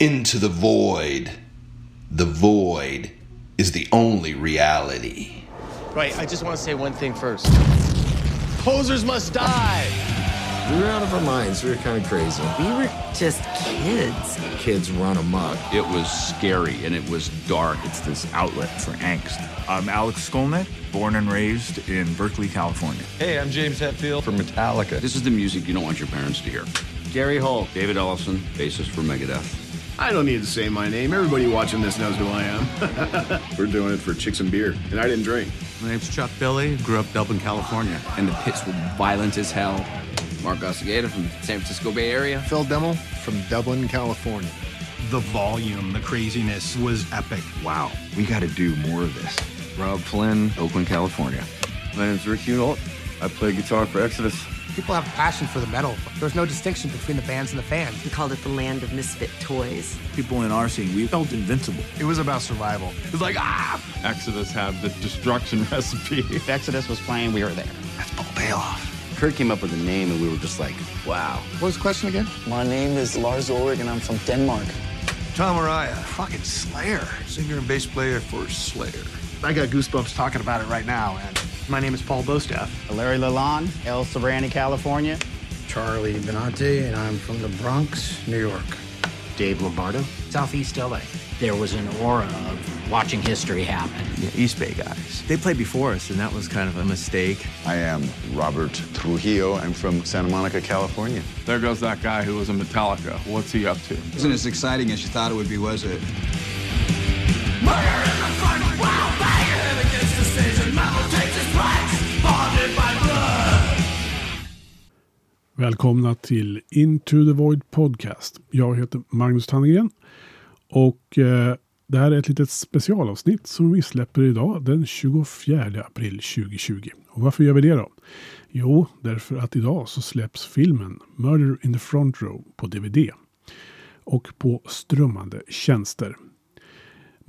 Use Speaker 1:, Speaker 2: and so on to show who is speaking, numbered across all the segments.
Speaker 1: into the void. The void is the only reality.
Speaker 2: Right, I just want to say one thing first. Posers must die!
Speaker 3: We were out of our minds. We were kind of crazy.
Speaker 4: We were just kids.
Speaker 3: Kids run amok.
Speaker 5: It was scary and it was dark.
Speaker 6: It's this outlet for angst. I'm Alex Skolnick, born and raised in Berkeley, California.
Speaker 7: Hey, I'm James Hetfield from Metallica.
Speaker 5: This is the music you don't want your parents to hear.
Speaker 8: Gary Holt.
Speaker 5: David Ellefson, bassist for Megadeth.
Speaker 9: I don't need to say my name. Everybody watching this knows who I am. We're doing it for chicks and beer, and I didn't drink.
Speaker 10: My name's Chuck Billy. Grew up Dublin, California.
Speaker 8: And the pits were violent as hell. Mark Osegueda from San Francisco Bay Area.
Speaker 11: Phil Demmel from Dublin, California.
Speaker 12: The volume, the craziness was epic.
Speaker 13: Wow, we got to do more of this.
Speaker 14: Robb Flynn, Oakland, California.
Speaker 15: My name's Rick Hunolt. I play guitar for Exodus.
Speaker 16: People have a passion for the metal. There's no distinction between the bands and the fans.
Speaker 4: We called it the land of misfit toys.
Speaker 6: People in our scene, we felt invincible.
Speaker 11: It was about survival.
Speaker 15: It was like, ah!
Speaker 17: Exodus had the destruction recipe.
Speaker 18: If Exodus was playing, we were there.
Speaker 11: That's Paul Baloff.
Speaker 8: Kurt came up with a name and we were just like, wow.
Speaker 11: What was the question again?
Speaker 19: My name is Lars Ulrich and I'm from Denmark.
Speaker 11: Tom Araya, fucking Slayer. Singer and bass player for Slayer.
Speaker 16: I got goosebumps talking about it right now, man. My name is Paul Bostaph.
Speaker 18: Larry Lalonde, El Sobrante, California.
Speaker 20: Charlie Benante, and I'm from the Bronx, New York.
Speaker 16: Dave Lombardo, Southeast LA.
Speaker 21: There was an aura of watching history happen.
Speaker 22: Yeah, East Bay guys. They played before us, and that was kind of a mistake.
Speaker 23: I am Robert Trujillo. I'm from Santa Monica, California.
Speaker 17: There goes that guy who was in Metallica. What's he up to?
Speaker 24: Isn't as exciting as you thought it would be, was it?
Speaker 25: Murder in the front, wow,
Speaker 26: Välkomna till Into the Void Podcast. Jag heter Magnus Tannegren och eh, det här är ett litet specialavsnitt som vi släpper idag den 24 april 2020. Och varför gör vi det då? Jo, därför att idag så släpps filmen Murder in the Front Row på DVD och på strömmande tjänster.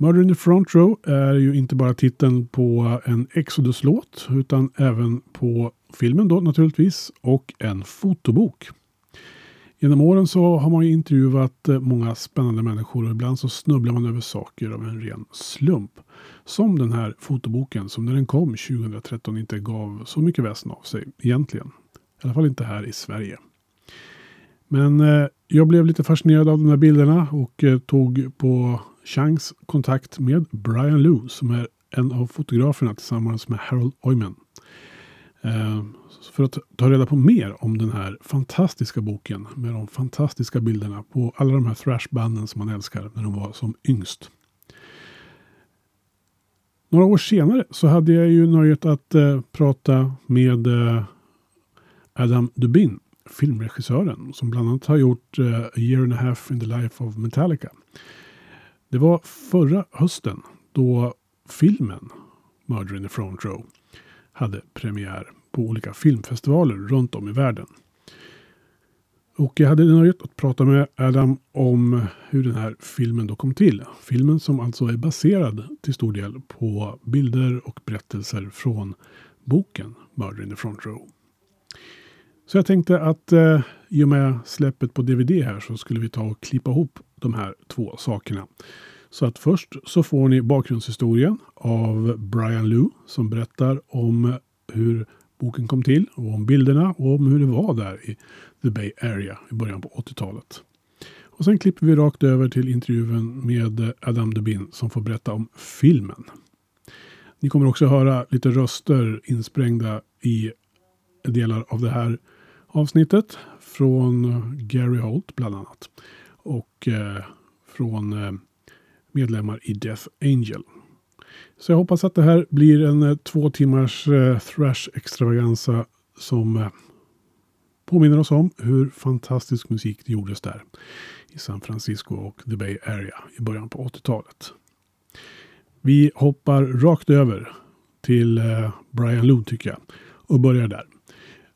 Speaker 26: Murder in the Front Row är ju inte bara titeln på en Exodus-låt utan även på filmen då naturligtvis och en fotobok. Genom åren så har man intervjuat eh, många spännande människor och ibland så snubblar man över saker av en ren slump. Som den här fotoboken som när den kom 2013 inte gav så mycket väsen av sig egentligen. I alla fall inte här i Sverige. Men eh, jag blev lite fascinerad av de här bilderna och eh, tog på chans kontakt med Brian Lou som är en av fotograferna tillsammans med Harold Oyman. Eh, för att ta reda på mer om den här fantastiska boken med de fantastiska bilderna på alla de här thrashbanden som man älskar när de var som yngst. Några år senare så hade jag ju nöjet att eh, prata med eh, Adam Dubin, filmregissören som bland annat har gjort eh, A year and a half in the life of Metallica. Det var förra hösten då filmen Murder in the Front Row hade premiär på olika filmfestivaler runt om i världen. Och jag hade nöjet att prata med Adam om hur den här filmen då kom till. Filmen som alltså är baserad till stor del på bilder och berättelser från boken Murder in the Front Row. Så jag tänkte att eh, i och med släppet på DVD här så skulle vi ta och klippa ihop de här två sakerna. Så att först så får ni bakgrundshistorien av Brian Lou som berättar om hur boken kom till och om bilderna och om hur det var där i The Bay Area i början på 80-talet. Och sen klipper vi rakt över till intervjun med Adam Dubin som får berätta om filmen. Ni kommer också höra lite röster insprängda i delar av det här avsnittet från Gary Holt bland annat. Och eh, från eh, medlemmar i Death Angel. Så jag hoppas att det här blir en eh, två timmars eh, thrash extravaganza som eh, påminner oss om hur fantastisk musik det gjordes där i San Francisco och The Bay Area i början på 80-talet. Vi hoppar rakt över till eh, Brian Loon tycker jag och börjar där.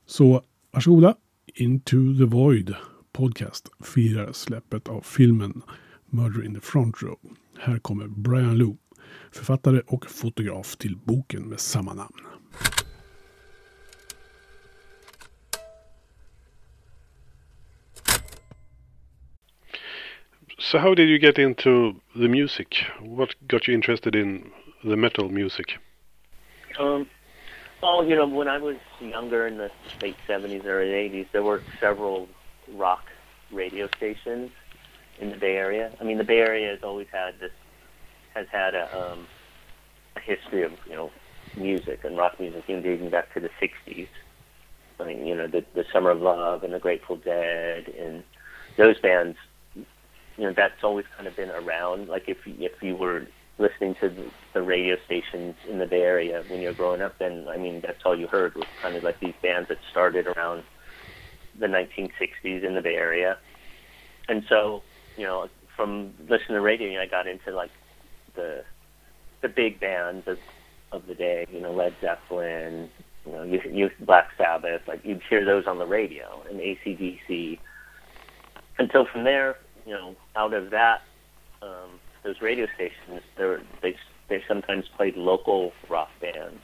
Speaker 26: Så varsågoda. Into the Void Podcast firar släppet av filmen Murder in the Front Row. Här kommer Brian Lou, författare och fotograf till boken med samma namn. So how did you get into the music? What got you interested in the metal music?
Speaker 27: Um, well, you know, when I was younger in the late 70s, early 80s, there were several rock radio stations in the Bay Area. I mean, the Bay Area has always had this, has had a, um, a history of, you know, music and rock music, even dating back to the 60s. I mean, you know, the, the Summer of Love and the Grateful Dead and those bands, you know, that's always kind of been around. Like if, if you were listening to the radio stations in the Bay Area when you're growing up, then I mean that's all you heard was kind of like these bands that started around the 1960s in the Bay Area, and so you know from listening to radio, I got into like the the big bands of of the day, you know Led Zeppelin, you know you, you Black Sabbath, like you'd hear those on the radio and ACDC. Until from there, you know, out of that. Um, those radio stations, they they sometimes played local rock bands,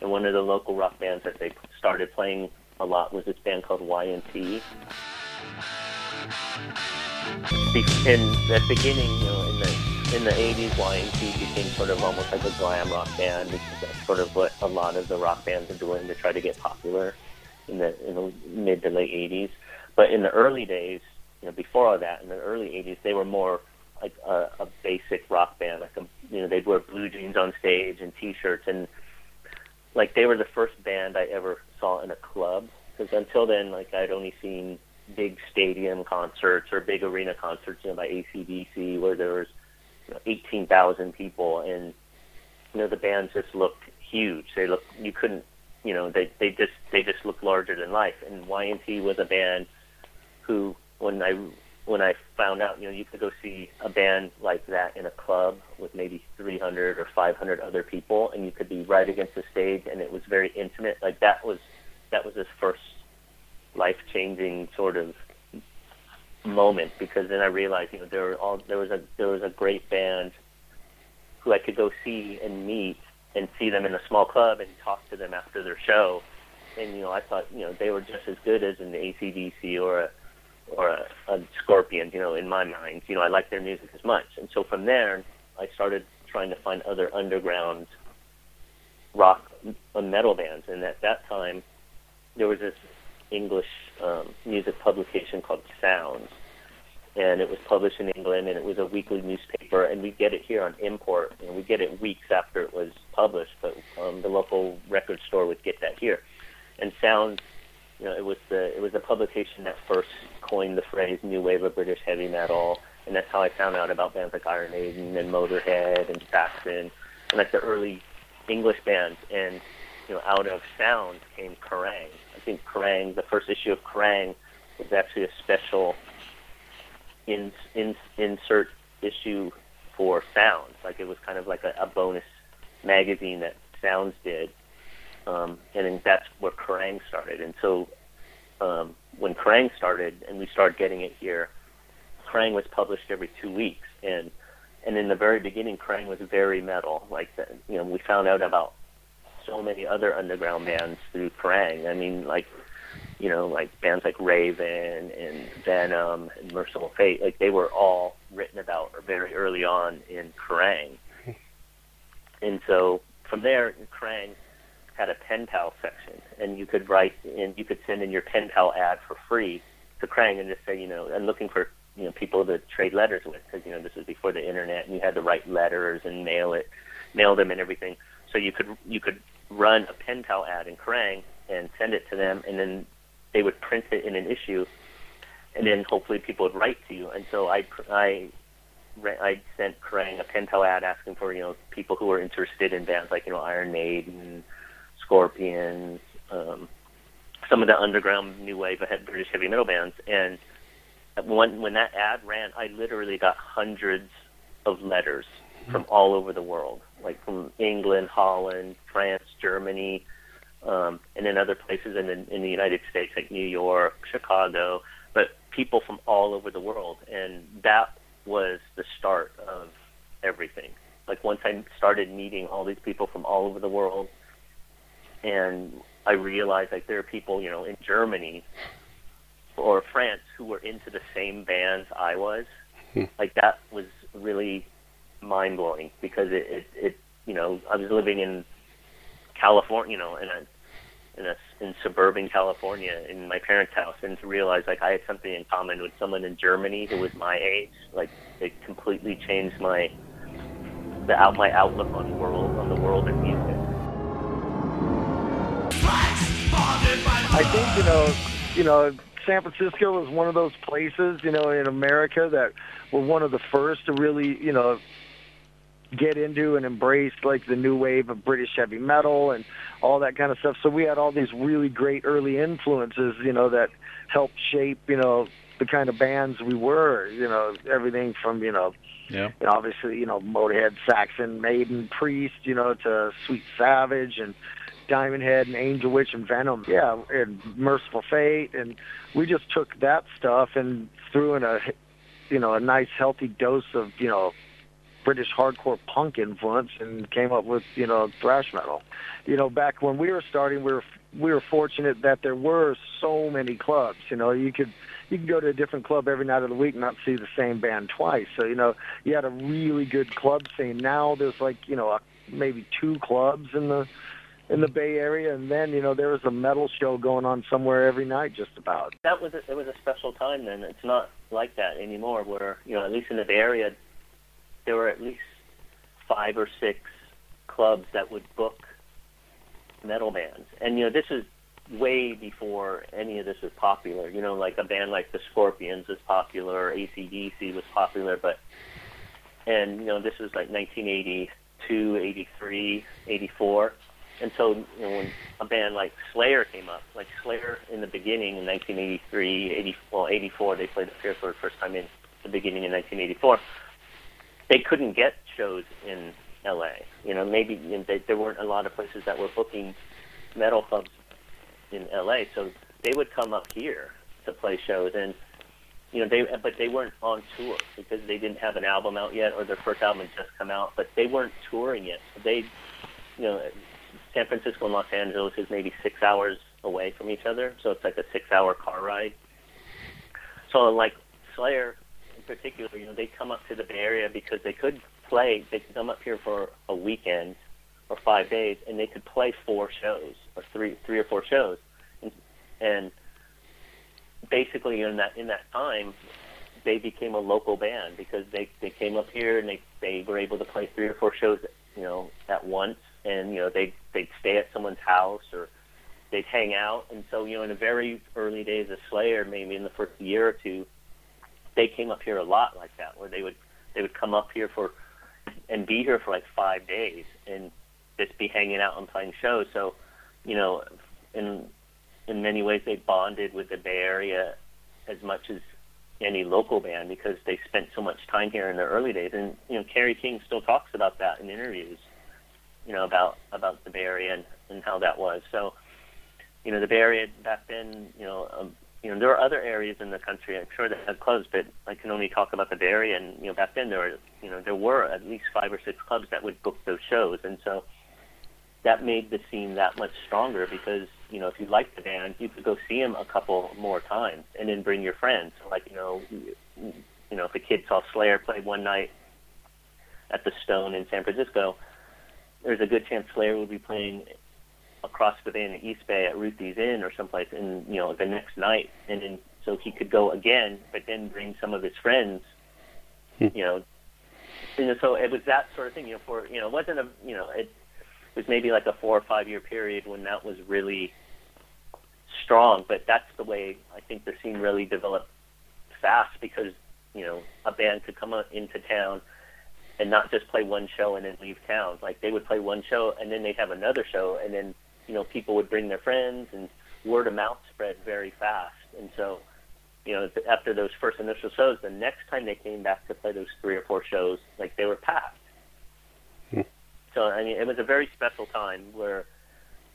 Speaker 27: and one of the local rock bands that they started playing a lot was this band called Y&T. In the beginning, you know, in the in the 80s, Y&T became sort of almost like a glam rock band, which is sort of what a lot of the rock bands are doing to try to get popular in the in the mid to late 80s. But in the early days, you know, before all that, in the early 80s, they were more like a, a basic rock band. Like a, you know, they'd wear blue jeans on stage and T-shirts, and like they were the first band I ever saw in a club. Because until then, like I'd only seen big stadium concerts or big arena concerts, you know, by ACDC, where there was you know, 18,000 people, and you know the bands just looked huge. They looked you couldn't, you know, they they just they just looked larger than life. And Y&T was a band who, when I when I found out, you know, you could go see a band like that in a club with maybe 300 or 500 other people, and you could be right against the stage, and it was very intimate. Like that was that was his first life-changing sort of moment because then I realized, you know, there were all there was a there was a great band who I could go see and meet and see them in a small club and talk to them after their show, and you know, I thought, you know, they were just as good as an ACDC or a or a, a Scorpion, you know, in my mind. You know, I like their music as much. And so from there, I started trying to find other underground rock uh, metal bands. And at that time, there was this English um, music publication called Sounds. And it was published in England, and it was a weekly newspaper, and we get it here on import, and we get it weeks after it was published. But um, the local record store would get that here, and Sounds you know, it was the it was a publication that first coined the phrase "new wave of British heavy metal," and that's how I found out about bands like Iron Maiden and Motorhead and Saxon, and like the early English bands. And you know, out of Sound came Kerrang. I think Kerrang, the first issue of Kerrang, was actually a special in, in, insert issue for Sounds. Like it was kind of like a, a bonus magazine that Sounds did um, and that's where Kerrang started. And so um, when Kerrang started and we started getting it here, Kerrang was published every two weeks, and and in the very beginning, Kerrang was very metal. Like the, you know, we found out about so many other underground bands through Kerrang. I mean, like you know, like bands like Raven and Venom and Mercyful Fate. Like they were all written about very early on in Kerrang. and so from there, Kerrang had a pen pal section, and you could write and you could send in your pen pal ad for free to Kerrang and just say, you know, I'm looking for you know people to trade letters with because you know this was before the internet and you had to write letters and mail it, mail them and everything. So you could you could run a pen pal ad in Kerrang and send it to them, and then they would print it in an issue, and then hopefully people would write to you. And so I I I sent Kerrang a pen pal ad asking for you know people who were interested in bands like you know Iron Maiden Scorpions, um, some of the underground new wave British heavy metal bands. And when when that ad ran, I literally got hundreds of letters from all over the world, like from England, Holland, France, Germany, um, and then other places in the, in the United States, like New York, Chicago, but people from all over the world. And that was the start of everything. Like once I started meeting all these people from all over the world, and I realized like there are people, you know, in Germany or France who were into the same bands I was, hmm. like that was really mind blowing because it, it it you know I was living in California, you know, in a in a in suburban California in my parents' house, and to realize like I had something in common with someone in Germany who was my age, like it completely changed my the out my outlook on world on the world of music.
Speaker 28: I think you know, you know, San Francisco was one of those places, you know, in America that were one of the first to really, you know, get into and embrace like the new wave of British heavy metal and all that kind of stuff. So we had all these really great early influences, you know, that helped shape, you know, the kind of bands we were, you know, everything from, you know,
Speaker 29: yeah.
Speaker 28: obviously, you know, Motorhead, Saxon, Maiden, Priest, you know, to Sweet Savage and Diamond Head and Angel Witch and Venom. Yeah, and Mercyful Fate and we just took that stuff and threw in a you know, a nice healthy dose of, you know, British hardcore punk influence and came up with, you know, thrash metal. You know, back when we were starting, we were we were fortunate that there were so many clubs. You know, you could you could go to a different club every night of the week and not see the same band twice. So you know, you had a really good club scene. Now there's like you know maybe two clubs in the in the Bay Area, and then you know there was a metal show going on somewhere every night, just about.
Speaker 27: That was a, it was a special time then. It's not like that anymore. Where you know at least in the Bay Area, there were at least five or six clubs that would book metal bands, and you know this is way before any of this was popular. You know, like a band like the Scorpions was popular, ACDC was popular, but and you know this was like 1982, 83, 84 and so you know, when a band like Slayer came up, like Slayer in the beginning in 1983, 80, well 84, they played here for the first time in the beginning in 1984. They couldn't get shows in LA. You know, maybe you know, they, there weren't a lot of places that were booking metal clubs in LA, so they would come up here to play shows and you know they but they weren't on tour because they didn't have an album out yet or their first album had just come out but they weren't touring yet so they you know San Francisco and Los Angeles is maybe six hours away from each other, so it's like a six-hour car ride. So, like Slayer in particular, you know, they come up to the Bay Area because they could play. They could come up here for a weekend or five days, and they could play four shows or three, three or four shows, and, and basically in that in that time, they became a local band because they they came up here and they they were able to play three or four shows, you know, at once and you know they'd they'd stay at someone's house or they'd hang out. And so you know in the very early days of Slayer, maybe in the first year or two, they came up here a lot like that, where they would they would come up here for and be here for like five days and just be hanging out and playing shows. So you know in in many ways they bonded with the Bay Area as much as any local band because they spent so much time here in their early days. And you know, Kerry King still talks about that in interviews you know, about about the Bay Area and, and how that was. So, you know, the Bay Area back then, you know, um, you know, there are other areas in the country, I'm sure that have clubs, but I can only talk about the Bay Area. And you know, back then there were, you know, there were at least five or six clubs that would book those shows, and so that made the scene that much stronger because you know, if you liked the band, you could go see them a couple more times, and then bring your friends. Like, you know, you know, if a kid saw Slayer play one night at the Stone in San Francisco there's a good chance Slayer would be playing across the bay in the East Bay at Ruthie's Inn or someplace, and you know the next night, and then so he could go again, but then bring some of his friends, hmm. you know. You know, so it was that sort of thing. You know, for you know, it wasn't a you know, it was maybe like a four or five year period when that was really strong. But that's the way I think the scene really developed fast because you know a band could come into town and not just play one show and then leave town. Like they would play one show and then they'd have another show and then you know people would bring their friends and word of mouth spread very fast. And so you know after those first initial shows, the next time they came back to play those three or four shows, like they were packed.
Speaker 29: Hmm.
Speaker 27: So I mean it was a very special time where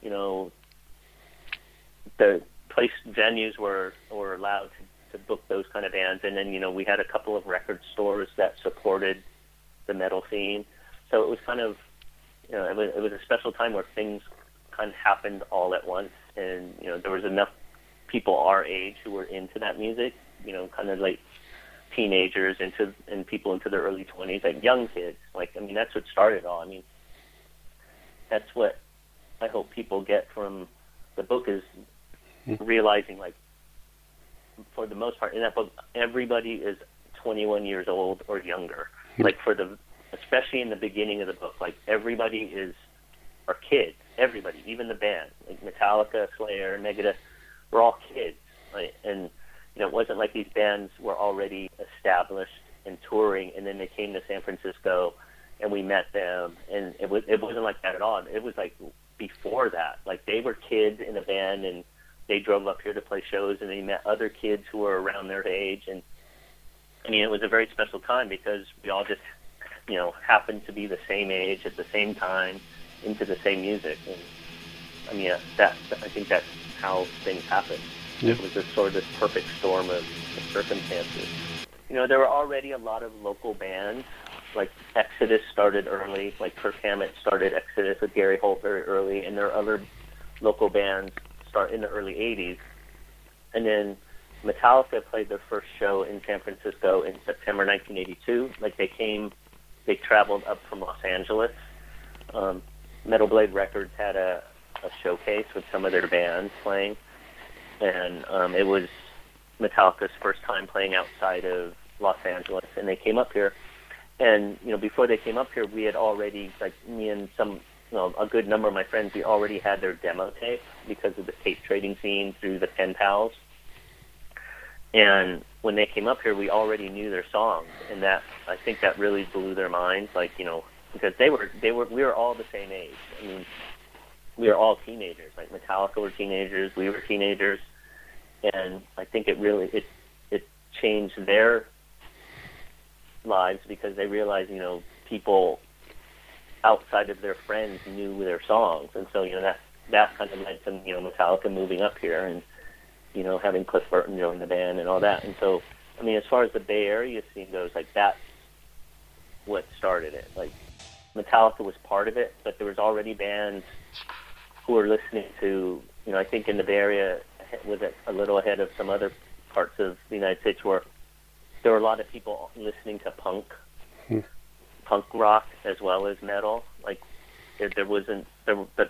Speaker 27: you know the place venues were were allowed to, to book those kind of bands and then you know we had a couple of record stores that supported the metal scene. So it was kind of, you know, it was, it was a special time where things kind of happened all at once, and you know, there was enough people our age who were into that music, you know, kind of like teenagers into and people into their early 20s, like young kids. Like I mean, that's what started all. I mean, that's what I hope people get from the book is hmm. realizing like for the most part in that book everybody is 21 years old or younger like for the especially in the beginning of the book like everybody is are kids everybody even the band like metallica slayer megadeth we're all kids. And you know it wasn't like these bands were already established and touring and then they came to san francisco and we met them and it was it wasn't like that at all. It was like before that. Like they were kids in a band and they drove up here to play shows and they met other kids who were around their age and I mean it was a very special time because we all just you know happened to be the same age at the same time into the same music and I mean that I think that's how things happen.
Speaker 29: Yeah.
Speaker 27: It was just sort of this perfect storm of circumstances. You know, there were already a lot of local bands. Like Exodus started early, like Kirk Hammett started Exodus with Gary Holt very early, and there are other local bands start in the early 80s. And then Metallica played their first show in San Francisco in September 1982. Like they came, they traveled up from Los Angeles. Um, Metal Blade Records had a, a showcase with some of their bands playing, and um, it was Metallica's first time playing outside of Los Angeles, and they came up here. And you know, before they came up here, we had already like me and some you know, a good number of my friends, we already had their demo tape because of the tape trading scene through the pen pals. And when they came up here, we already knew their songs, and that I think that really blew their minds. Like you know, because they were they were we were all the same age. I mean, we were all teenagers. Like Metallica were teenagers, we were teenagers, and I think it really it it changed their lives because they realized you know people outside of their friends knew their songs, and so you know that that kind of led to you know Metallica moving up here and you know having Cliff Burton join the band and all that. And so I mean, as far as the Bay Area scene goes, like that's what started it. Like Metallica was part of it, but there was already bands who were listening to you know I think in the Bay Area was a little ahead of some other parts of the United States where there were a lot of people listening to punk hmm. punk rock as well as metal. Like there, there wasn't there, the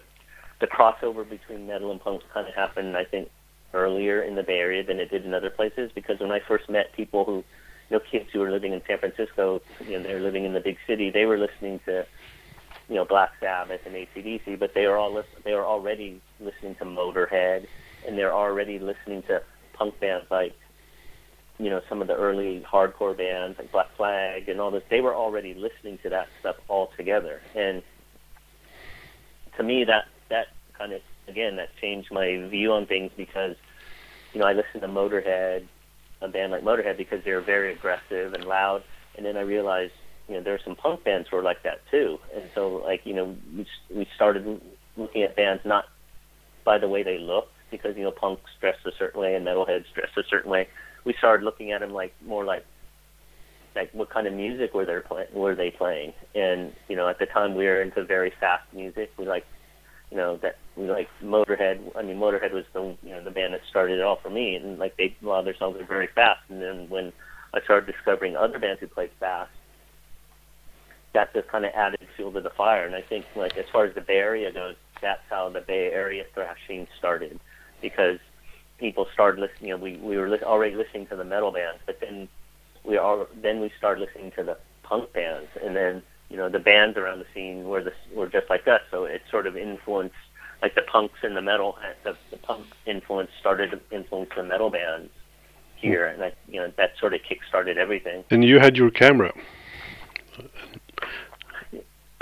Speaker 27: the crossover between metal and punk kind of happened, I think, earlier in the Bay Area than it did in other places. Because when I first met people who, you know, kids who were living in San Francisco, you know, they were living in the big city, they were listening to, you know, Black Sabbath and ACDC, but they were all listen, they were already listening to Motorhead, and they're already listening to punk bands like you know some of the early hardcore bands like Black Flag and all this. They were already listening to that stuff all together, and to me that that kind of again that changed my view on things because you know I listened to Motorhead, a band like Motorhead because they're very aggressive and loud, and then I realized you know there are some punk bands who are like that too, and so like you know we we started looking at bands not by the way they look because you know punks dress a certain way and metalheads dress a certain way we started looking at them like more like like what kind of music were they play, were they playing? And you know, at the time we were into very fast music. We like, you know, that like Motorhead. I mean, Motorhead was the you know the band that started it all for me. And like they, a lot of their songs are very fast. And then when I started discovering other bands who played fast, that just kind of added fuel to the fire. And I think like as far as the Bay Area goes, that's how the Bay Area thrashing started, because people started listening. You know, we we were li- already listening to the metal bands, but then we all then we started listening to the punk bands, and then you know the bands around the scene were the were just like us. So it sort of influenced like the punks and the metal. The, the punk influence started to influence the metal bands here, and that you know that sort of kick-started everything.
Speaker 29: And you had your camera.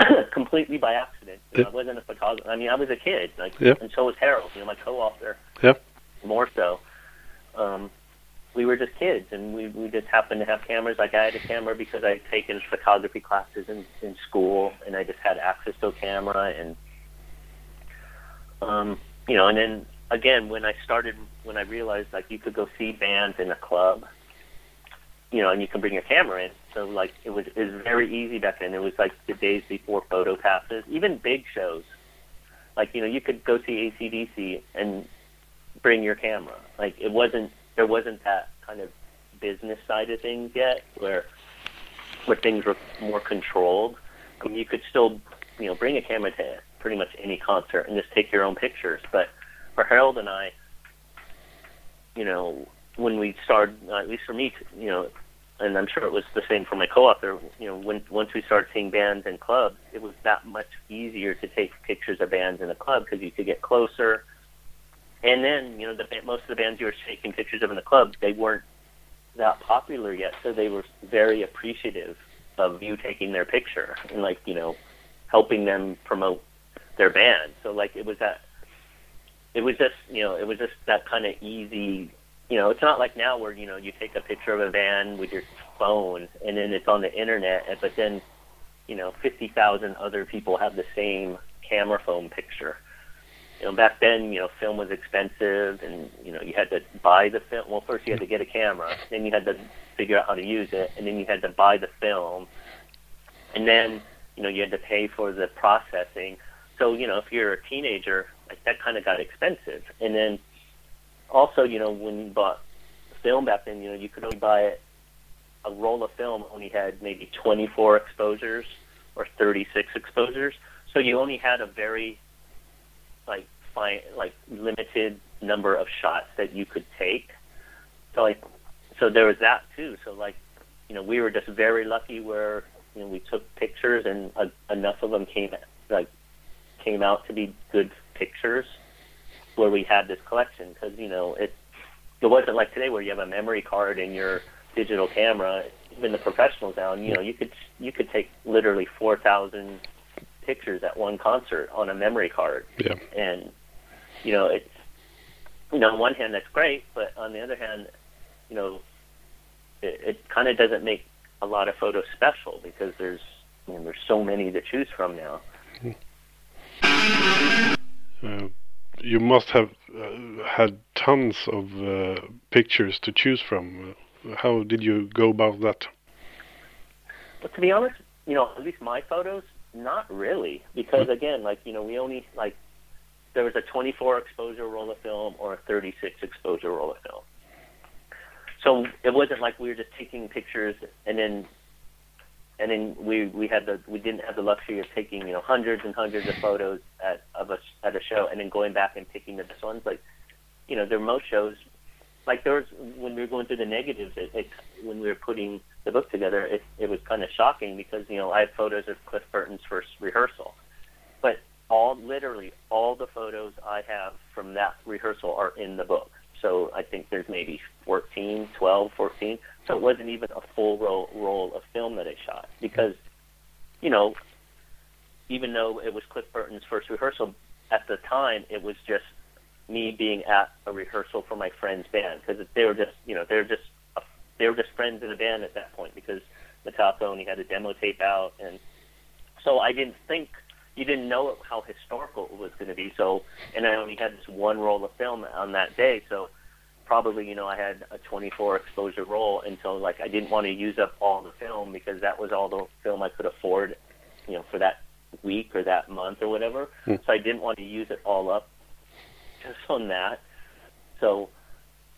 Speaker 27: completely by accident. You know, I wasn't a photographer. I mean, I was a kid, like,
Speaker 29: Yeah.
Speaker 27: and so was Harald. You know, my co-author.
Speaker 29: Yeah.
Speaker 27: More so. Um, we were just kids, and we we just happened to have cameras. Like I had a camera because I had taken photography classes in in school, and I just had access to a camera, and um, you know, and then again when I started, when I realized like you could go see bands in a club, you know, and you can bring your camera in. So like it was it was very easy back then. It was like the days before photo passes, even big shows. Like you know, you could go see ACDC and bring your camera. Like it wasn't there wasn't that kind of business side of things yet, where where things were more controlled. I mean, you could still, you know, bring a camera to pretty much any concert and just take your own pictures. But for Harald and I, you know, when we started, at least for me, you know, and I'm sure it was the same for my co-author. You know, when once we started seeing bands in clubs, it was that much easier to take pictures of bands in a club because you could get closer. And then, you know, the most of the bands you were taking pictures of in the club, they weren't that popular yet, so they were very appreciative of you taking their picture and like, you know, helping them promote their band. So like it was that it was just, you know, it was just that kind of easy you know, it's not like now where you know you take a picture of a van with your phone and then it's on the internet, but then you know fifty thousand other people have the same camera phone picture. You know, back then, you know, film was expensive, and you know you had to buy the film. Well, first you had to get a camera, then you had to figure out how to use it, and then you had to buy the film, and then you know you had to pay for the processing. So you know, if you're a teenager, like that kind of got expensive, and then also, you know, when you bought film back then, you know, you could only buy it. A roll of film only had maybe 24 exposures or 36 exposures, so you only had a very like fine, like limited number of shots that you could take. So like, so there was that too. So like, you know, we were just very lucky where you know we took pictures and uh, enough of them came like came out to be good pictures where we had this collection because you know it it wasn't like today where you have a memory card in your digital camera. Even the professionals now, you know, you could you could take literally four thousand pictures at one concert on a memory card.
Speaker 29: Yeah.
Speaker 27: And you know, it's you know, on one hand that's great, but on the other hand, you know, it, it kind of doesn't make a lot of photos special because there's you know, there's so many to choose from now. Hmm.
Speaker 29: Uh, you must have uh, had tons of uh, pictures to choose from. How did you go about that?
Speaker 27: But to be honest, you know, at least my photos, not really, because again, like you know, we only like there was a 24 exposure roll of film or a 36 exposure roll of film. So it wasn't like we were just taking pictures and then and then we we had the we didn't have the luxury of taking you know hundreds and hundreds of photos at of a at a show and then going back and picking the best ones. Like you know, there are most shows like there was when we were going through the negatives. It, it when we were putting the book together, it it was kind of shocking because you know I have photos of Cliff Burton's first rehearsal, but all literally all the photos I have from that rehearsal are in the book. So I think there's maybe 14, 12, 14. So it wasn't even a full roll, roll of film that I shot because, you know, even though it was Cliff Burton's first rehearsal, at the time it was just me being at a rehearsal for my friend's band because they were just, you know, they were just they were just friends in the band at that point because Metallica only had a demo tape out, and so I didn't think you didn't know how historical it was going to be. So, and I only had this one roll of film on that day, so probably you know I had a 24 exposure roll, and so like I didn't want to use up all the film because that was all the film I could afford, you know, for that week or that month or whatever.
Speaker 29: Hmm.
Speaker 27: So I didn't want to use it all up just on that. So,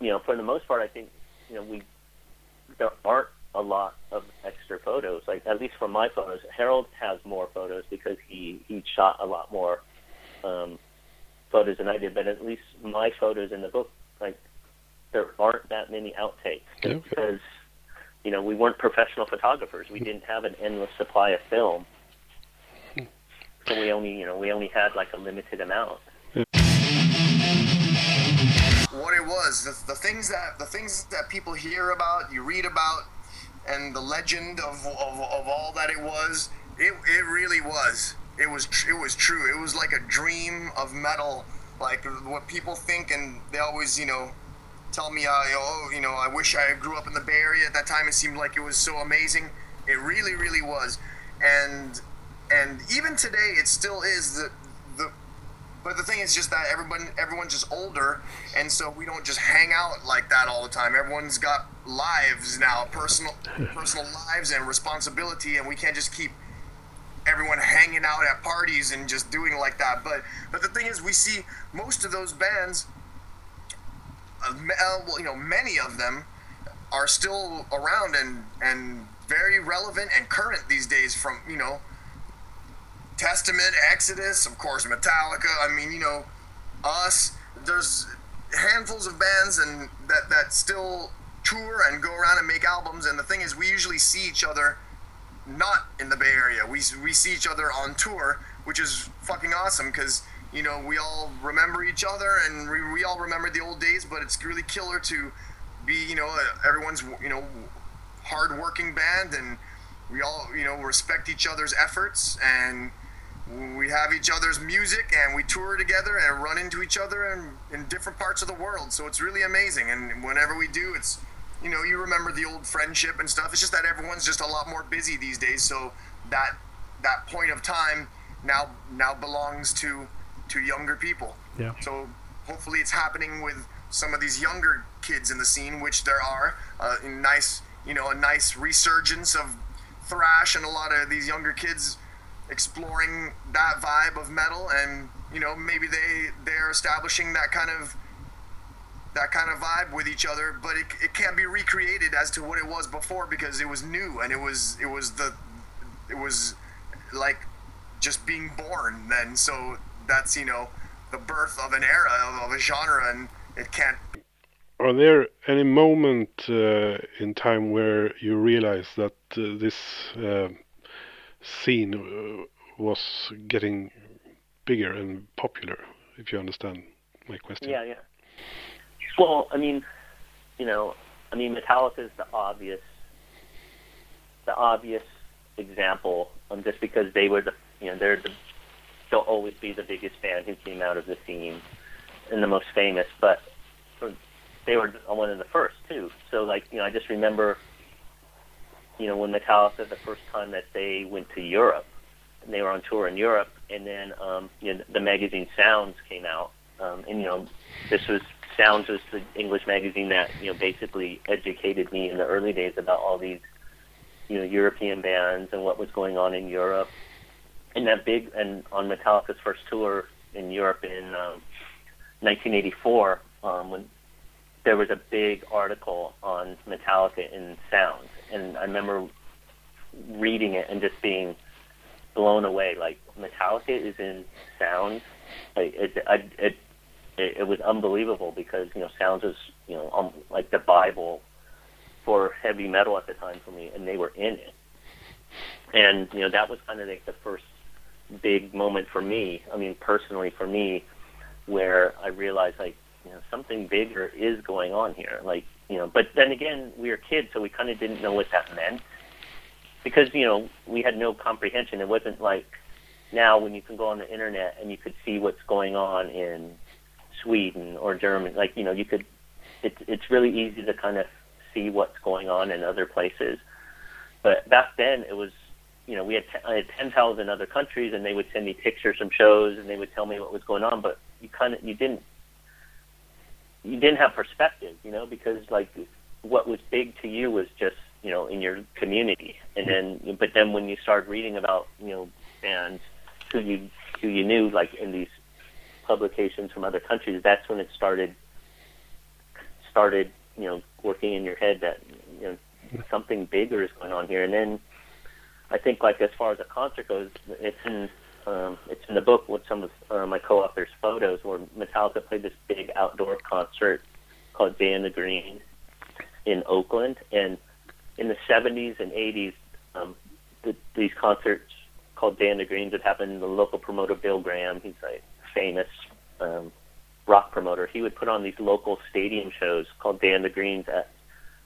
Speaker 27: you know, for the most part, I think you know we there aren't a lot of extra photos. Like at least from my photos, Harald has more photos because he he shot a lot more um, photos than I did. But at least my photos in the book, like there aren't that many outtakes
Speaker 29: Okay.
Speaker 27: because you know we weren't professional photographers. We didn't have an endless supply of film, so we only you know we only had like a limited amount.
Speaker 30: what it was, the, the things that the things that people hear about, you read about, and the legend of, of, of all that it was, it, it really was. It was tr- it was true. It was like a dream of metal, like what people think, and they always you know tell me, uh, oh, you know, I wish I grew up in the Bay Area at that time. It seemed like it was so amazing. It really, really was, and and even today, it still is the the but the thing is just that everyone everyone's just older, and so we don't just hang out like that all the time. Everyone's got lives now, personal personal lives and responsibility, and we can't just keep everyone hanging out at parties and just doing like that. But but the thing is, we see most of those bands, uh, me- uh, well, Uh, you know, many of them are still around and and very relevant and current these days. From you know, Testament, Exodus, of course, Metallica. I mean, you know, us. There's handfuls of bands and that that still tour and go around and make albums. And the thing is, we usually see each other not in the Bay Area. We we see each other on tour, which is fucking awesome because you know we all remember each other and we, we all remember the old days. But it's really killer to be you know everyone's you know hard working band and we all you know respect each other's efforts and we have each other's music and we tour together and run into each other in, in different parts of the world. So it's really amazing. And whenever we do it's you know you remember the old friendship and stuff. It's just that everyone's just a lot more busy these days. So that that point of time now now belongs to to younger people.
Speaker 26: Yeah.
Speaker 30: so hopefully it's happening with some of these younger kids in the scene which there are uh, a nice you know a nice resurgence of thrash and a lot of these younger kids exploring that vibe of metal. And you know maybe they they're establishing that kind of that kind of vibe with each other but it, it can't be recreated as to what it was before because it was new and it was it was the it was like just being born then. So that's you know the birth of an era of, of a genre and it can't
Speaker 29: Are there any moment uh, in time where you realize that uh, this uh, scene uh, was getting bigger and popular? If you understand my question.
Speaker 27: Yeah, yeah. Well, I mean, you know, I mean, Metallica is the obvious, the obvious example, um, just because they were the, you know, they're the, they'll always be the biggest band who came out of the scene and the most famous, but they were one of the first too. So, like, you know, I just remember, you know, when Metallica the first time that they went to Europe, and they were on tour in Europe, and then um, you know, the magazine Sounds came out, um, and you know, this was Sounds was the English magazine that you know basically educated me in the early days about all these you know European bands and what was going on in Europe. And that big and on Metallica's first tour in Europe in um, 1984, um, when there was a big article on Metallica in Sounds, and I remember reading it and just being blown away. Like Metallica is in Sounds, like it, I, it, it, it was unbelievable because you know Sounds was you know um, like the Bible for heavy metal at the time for me, and they were in it. And you know that was kind of like the first big moment for me. I mean, personally for me, where I realized like you know something bigger is going on here. Like you know, but then again, we were kids, so we kind of didn't know what that meant because you know we had no comprehension. It wasn't like now when you can go on the internet and you could see what's going on in Sweden or Germany. Like you know, you could. It's it's really easy to kind of see what's going on in other places. But back then, it was you know we had, I had ten pals in other countries, and they would send me pictures from shows, and they would tell me what was going on. But you kind of you didn't you didn't have perspective, you know, because like what was big to you was just you know in your community, and then but then when you start reading about you know bands who you who you knew like in these publications from other countries, that's when it started started you know working in your head that you know something bigger is going on here, and then I think like as far as a concert goes, it's in um, it's in the book with some of uh, my co-authors' photos where Metallica played this big outdoor concert called Day in the Green in Oakland, and in the 70s and 80s, um, the, these concerts called Day in the Greens would happen. The local promoter Bill Graham, he's a famous um, rock promoter. He would put on these local stadium shows called Day in the Greens at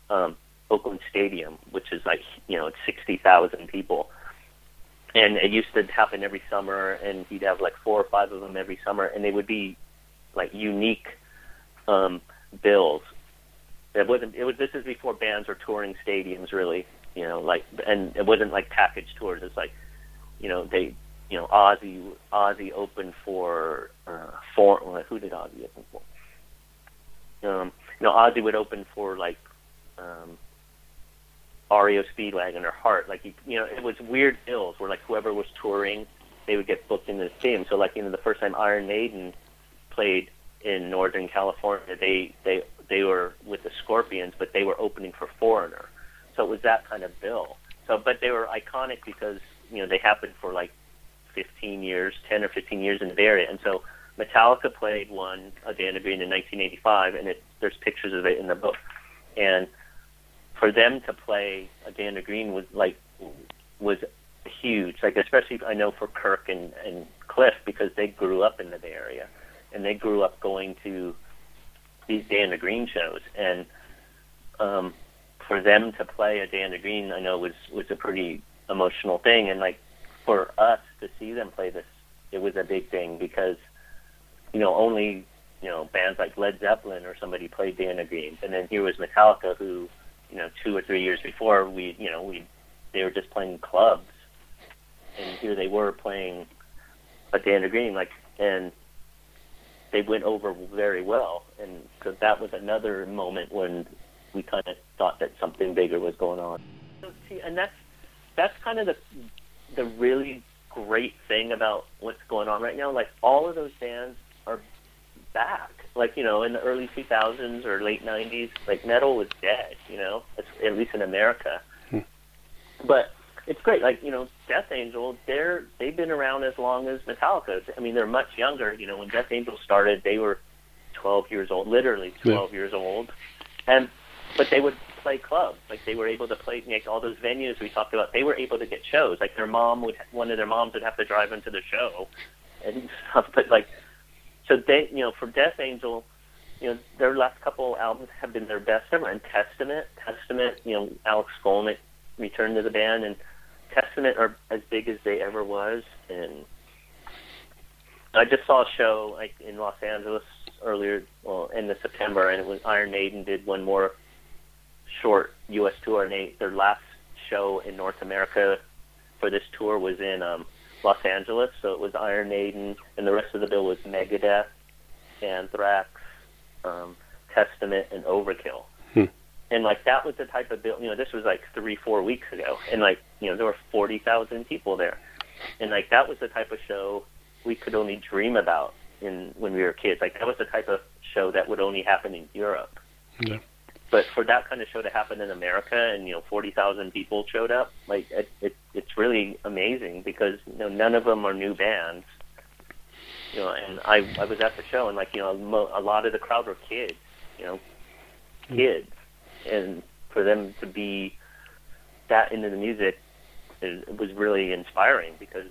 Speaker 27: um, Oakland Stadium, which is like you know it's 60,000 people. And it used to happen every summer and he'd have like four or five of them every summer and they would be like unique um bills. It wasn't it was this is before bands were touring stadiums really you know like and it wasn't like package tours. It's like you know they you know ozzy ozzy opened for uh for who did ozzy open for? Um you know ozzy would open for like um REO Speedwagon or Heart. Like you, you know, it was weird bills where like whoever was touring, they would get booked into the stadium. So like you know, the first time Iron Maiden played in Northern California, they they they were with the Scorpions, but they were opening for Foreigner. So it was that kind of bill. So, but they were iconic because you know they happened for like 15 years, 10 or 15 years in the Bay Area, and so Metallica played one a Dan Green in 1985, and it, there's pictures of it in the book. And for them to play a Dan Green was like was huge. Like especially I know for Kirk and and Cliff because they grew up in the Bay Area, and they grew up going to these Dan Green shows, and um, for them to play a Dan Green, I know was was a pretty emotional thing, and like for us to see them play this, it was a big thing because you know only you know bands like Led Zeppelin or somebody played Dan Green, and then here was Metallica who you know two or three years before we you know we they were just playing clubs, and here they were playing a Dan Green like and they went over very well, and so that was another moment when we kind of thought that something bigger was going on. So, see, and that's that's kind of the the really great thing about what's going on right now. Like all of those bands are back. Like you know, in the early 2000s or late 90s, like metal was dead. You know, at least in America. Hmm. But it's great. Like you know, Death Angel, they're they've been around as long as Metallica. I mean, they're much younger. You know, when Death Angel started, they were 12 years old, literally 12 yeah. years old, and but they would play clubs. Like they were able to play like all those venues we talked about. They were able to get shows. Like their mom would, one of their moms would have to drive them to the show, and stuff. But like, so they, you know, for Death Angel, you know, their last couple albums have been their best ever. And Testament, Testament, you know, Alex Skolnick returned to the band and Testament are as big as they ever was, and I just saw a show like in Los Angeles earlier, well, in the September, and it was Iron Maiden did one more short U.S. tour, and they, their last show in North America for this tour was in um, Los Angeles. So it was Iron Maiden, and the rest of the bill was Megadeth, Anthrax, um, Testament, and Overkill. Hmm and like that was the type of bill. You know, this was like three, four weeks ago, and like you know there were forty thousand people there, and like that was the type of show we could only dream about in when we were kids. Like that was the type of show that would only happen in Europe.
Speaker 29: Yeah.
Speaker 27: But for that kind of show to happen in America, and you know, forty thousand people showed up, like it, it, it's really amazing because you know none of them are new bands. You know, and I I was at the show, and like you know, mo- a lot of the crowd were kids. You know, hmm. kids and for them to be that into the music it, was really inspiring because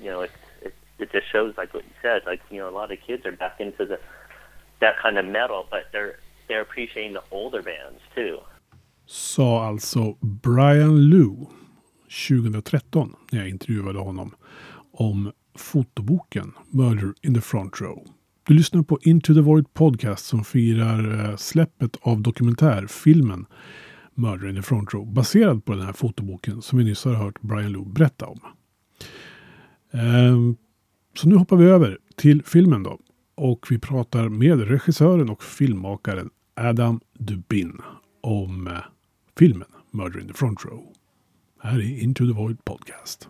Speaker 27: you know it, it it just shows like what you said like you know a lot of kids are back into the that kind of metal but they're they're appreciating the older bands too.
Speaker 26: Sa alltså Brian Lou 2013 när jag intervjuade honom om fotoboken Murder in the Front Row. Du lyssnar på Into the Void Podcast som firar eh, släppet av dokumentärfilmen Murder in the Front Row baserad på den här fotoboken som vi nyss har hört Brian Lou berätta om. Ehm, så nu hoppar vi över till filmen då. Och vi pratar med regissören och filmmakaren Adam Dubin om eh, filmen Murder in the Front Row. Här är Into the Void Podcast.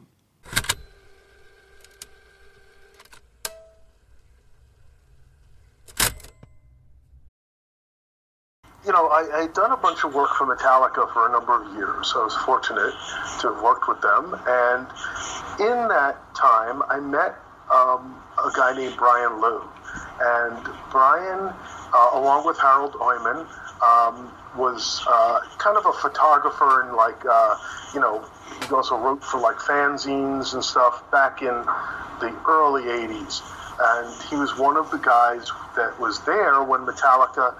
Speaker 31: you know, I, had done a bunch of work for Metallica for a number of years. I was fortunate to have worked with them. And in that time, I met um, a guy named Brian Lew. And Brian, uh, along with Harald Oimoen, um, was uh, kind of a photographer and like, uh, you know, he also wrote for like fanzines and stuff back in the early 80s. And he was one of the guys that was there when Metallica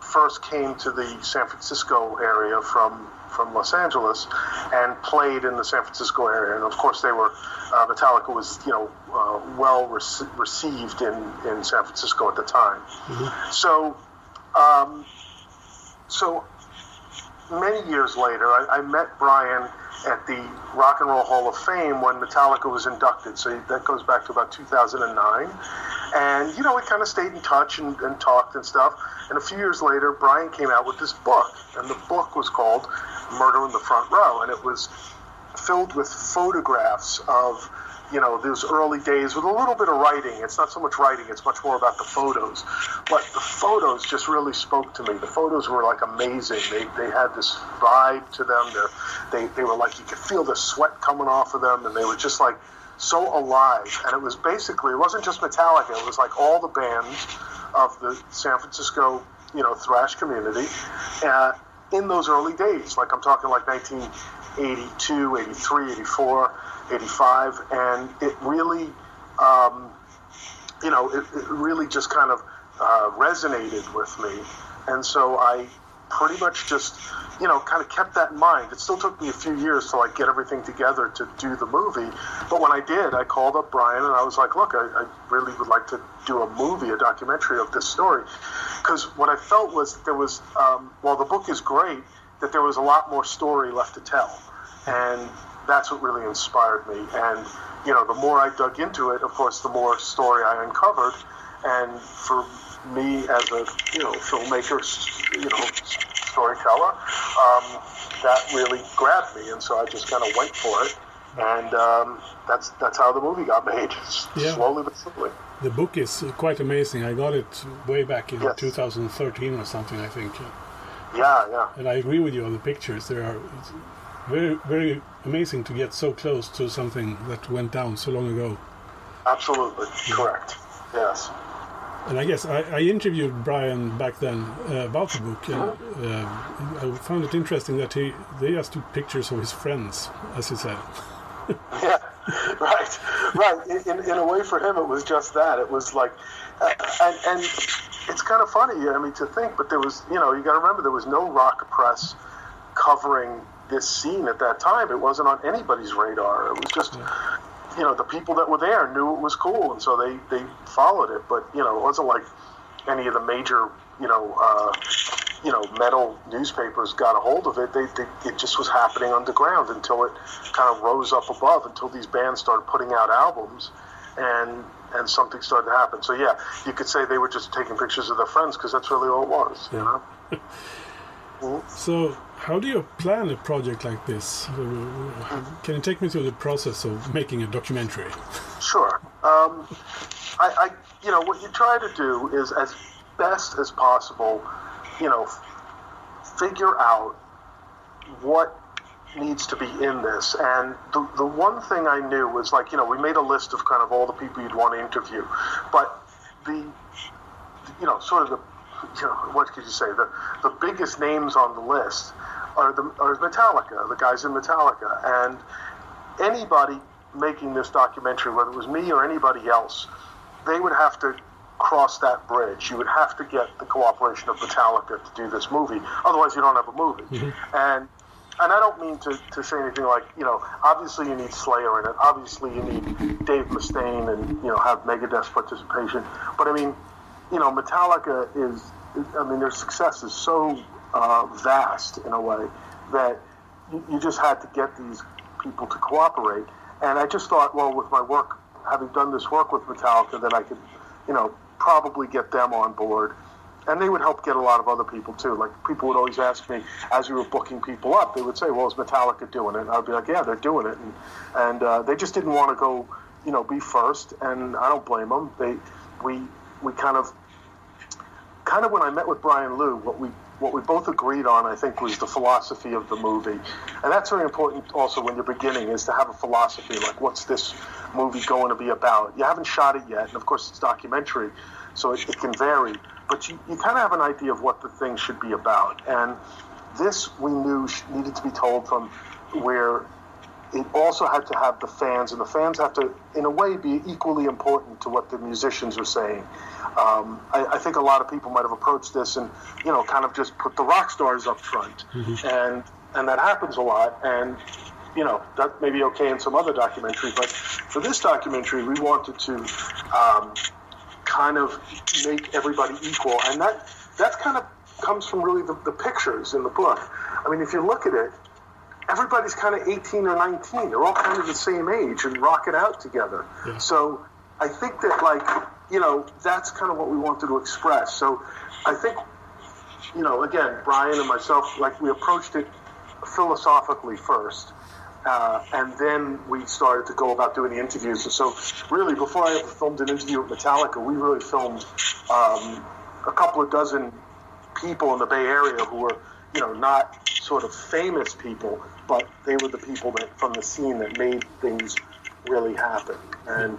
Speaker 31: first came to the San Francisco area from from Los Angeles and played in the San Francisco area. And of course, they were uh, Metallica was you know uh, well rec- received in in San Francisco at the time. Mm-hmm. So um, so many years later, I, I met Brian at the Rock and Roll Hall of Fame when Metallica was inducted. So that goes back to about 2009. And, you know, we kind of stayed in touch and, and talked and stuff. And a few years later, Brian came out with this book. And the book was called Murder in the Front Row. And it was filled with photographs of you know, those early days with a little bit of writing. It's not so much writing; it's much more about the photos. But the photos just really spoke to me. The photos were like amazing. They they had this vibe to them. They're, they they were like you could feel the sweat coming off of them, and they were just like so alive. And it was basically it wasn't just Metallica. It was like all the bands of the San Francisco, you know, thrash community. Uh, in those early days, like I'm talking like 1982, 83, 84, 85, and it really, um, you know, it, it really just kind of uh, resonated with me. And so I pretty much just, you know, kind of kept that in mind. It still took me a few years to like get everything together to do the movie. But when I did, I called up Brian and I was like, look, I, I really would like to do a movie, a documentary of this story. Because what I felt was that there was, um, while the book is great, that there was a lot more story left to tell. And that's what really inspired me. And, you know, the more I dug into it, of course, the more story I uncovered. And for me as a, you know, filmmaker, you know, storyteller, um, that really grabbed me. And so I just kind of went for it. And um, that's that's how the movie got made,
Speaker 26: Yeah.
Speaker 31: slowly but surely.
Speaker 26: The book is quite amazing. I got it way back in
Speaker 31: Yes.
Speaker 26: 2013 or something, I think.
Speaker 31: Yeah, yeah.
Speaker 26: And I agree with you on the pictures. They are very, very amazing to get so close to something that went down so long ago.
Speaker 31: Absolutely. Correct. Yes.
Speaker 26: And I guess I, I interviewed Brian back then uh, about the book, and uh, I found it interesting that he they just took pictures of his friends, as he said.
Speaker 31: yeah, right, right. In, in, in a way, for him, it was just that. It was like, uh, and, and it's kind of funny. I mean, to think, but there was, you know, you got to remember there was no rock press covering this scene at that time. It wasn't on anybody's radar. It was just, you know, the people that were there knew it was cool, and so they they followed it. But you know, it wasn't like any of the major, you know. Uh, you know, metal newspapers got a hold of it. They, they, it just was happening underground until it kind of rose up above, until these bands started putting out albums, and and something started to happen. So yeah, you could say they were just taking pictures of their friends because that's really all it was. You know.
Speaker 26: So, how do you plan a project like this? Can you take me through the process of making a documentary?
Speaker 31: Sure. Um, I, I, you know, what you try to do is, as best as possible, you know, figure out what needs to be in this. And the, the one thing I knew was like, you know, we made a list of kind of all the people you'd want to interview, but the, you know, sort of the, you know, what could you say? The the biggest names on the list are the are Metallica, the guys in Metallica, and anybody making this documentary, whether it was me or anybody else, they would have to cross that bridge. You would have to get the cooperation of Metallica to do this movie. Otherwise, you don't have a movie. Mm-hmm. And and I don't mean to, to say anything like, you know, obviously you need Slayer in it. Obviously you need Dave Mustaine and, you know, have Megadeth's participation. But I mean, you know, Metallica is, I mean, their success is so uh, vast in a way that you, you just had to get these people to cooperate. And I just thought, well, with my work, having done this work with Metallica, that I could, you know, probably get them on board. And they would help get a lot of other people too. Like people would always ask me as we were booking people up, they would say, "Well, is Metallica doing it?" And I'd be like, "Yeah, they're doing it." And and uh, they just didn't want to go, you know, be first. And I don't blame them. They we we kind of kind of when I met with Brian Lew, what we what we both agreed on, I think, was the philosophy of the movie, and that's very important. Also, when you're beginning, is to have a philosophy. Like, what's this movie going to be about? You haven't shot it yet, and of course, it's documentary, so it, it can vary. But you, you kind of have an idea of what the thing should be about, and this we knew needed to be told from where it also had to have the fans, and the fans have to, in a way, be equally important to what the musicians are saying. Um, I, I think a lot of people might have approached this and, you know, kind of just put the rock stars up front, and and that happens a lot. And you know, that may be okay in some other documentary, but for this documentary, we wanted to um, kind of make everybody equal, and that that kind of comes from really the, the pictures in the book. I mean, if you look at it, everybody's kind of 18 or 19. They're all kind of the same age and rock it out together. So I think that, like, you know, that's kind of what we wanted to express. So I think, you know, again, Brian and myself, like, we approached it philosophically first. Uh, and then we started to go about doing the interviews. And so, really, before I ever filmed an interview with Metallica, we really filmed um, a couple of dozen people in the Bay Area who were, you know, not sort of famous people, but they were the people that from the scene that made things really happen. And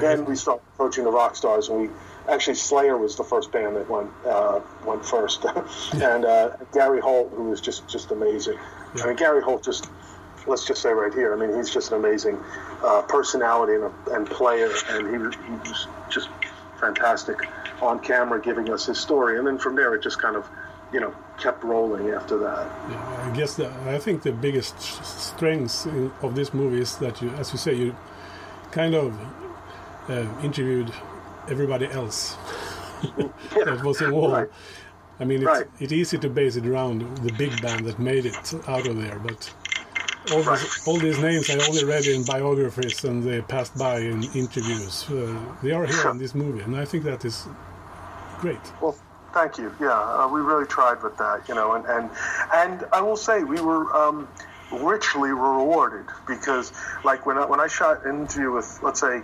Speaker 31: then we started approaching the rock stars, and we actually Slayer was the first band that went uh, went first, and uh, Gary Holt, who was just just amazing. I mean, Gary Holt just let's just say right here. I mean, he's just an amazing uh, personality and, a, and player, and he, he was just fantastic on camera, giving us his story. And then from there, it just kind of, you know, kept rolling after that.
Speaker 26: Yeah, I guess that I think the biggest strengths in, of this movie is that you, as you say, you kind of uh, interviewed everybody else that was involved.
Speaker 31: Right.
Speaker 26: I mean, it's,
Speaker 31: Right.
Speaker 26: it's easy to base it around the big band that made it out of there, but all, these, all these names I only read in biographies and they passed by in interviews. Uh, they are here in this movie, and I think that is great.
Speaker 31: Well, thank you. Yeah, uh, we really tried with that, you know, and and and I will say we were um, richly rewarded because, like, when I, when I shot an interview with, let's say,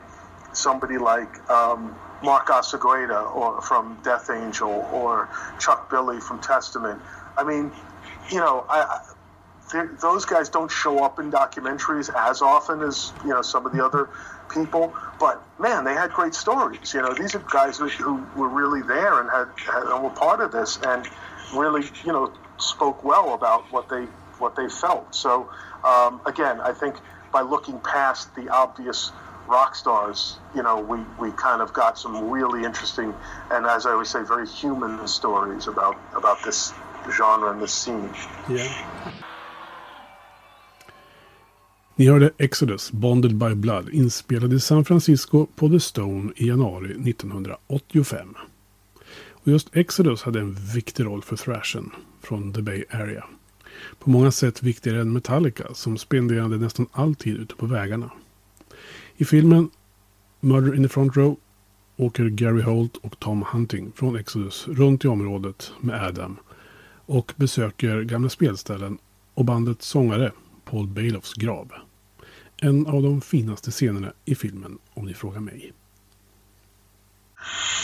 Speaker 31: somebody like um, Mark Osegueda or from Death Angel or Chuck Billy from Testament, I mean, you know, I. Those guys don't show up in documentaries as often as you know some of the other people. But man, they had great stories. You know, these are guys who, who were really there and had, had and were part of this and really you know spoke well about what they what they felt. So um, again, I think by looking past the obvious rock stars, you know, we, we kind of got some really interesting and as I always say, very human stories about about this genre and this scene.
Speaker 26: Yeah. Ni hörde Exodus, Bonded by Blood, inspelad i San Francisco på The Stone i januari 1985. Och just Exodus hade en viktig roll för thrashen från The Bay Area. På många sätt viktigare än Metallica som spenderade nästan all tid ute på vägarna. I filmen Murder in the Front Row åker Gary Holt och Tom Hunting från Exodus runt i området med Adam och besöker gamla spelställen och bandets sångare Paul Bailoffs grav. En av de finaste scenerna i filmen om ni frågar mig.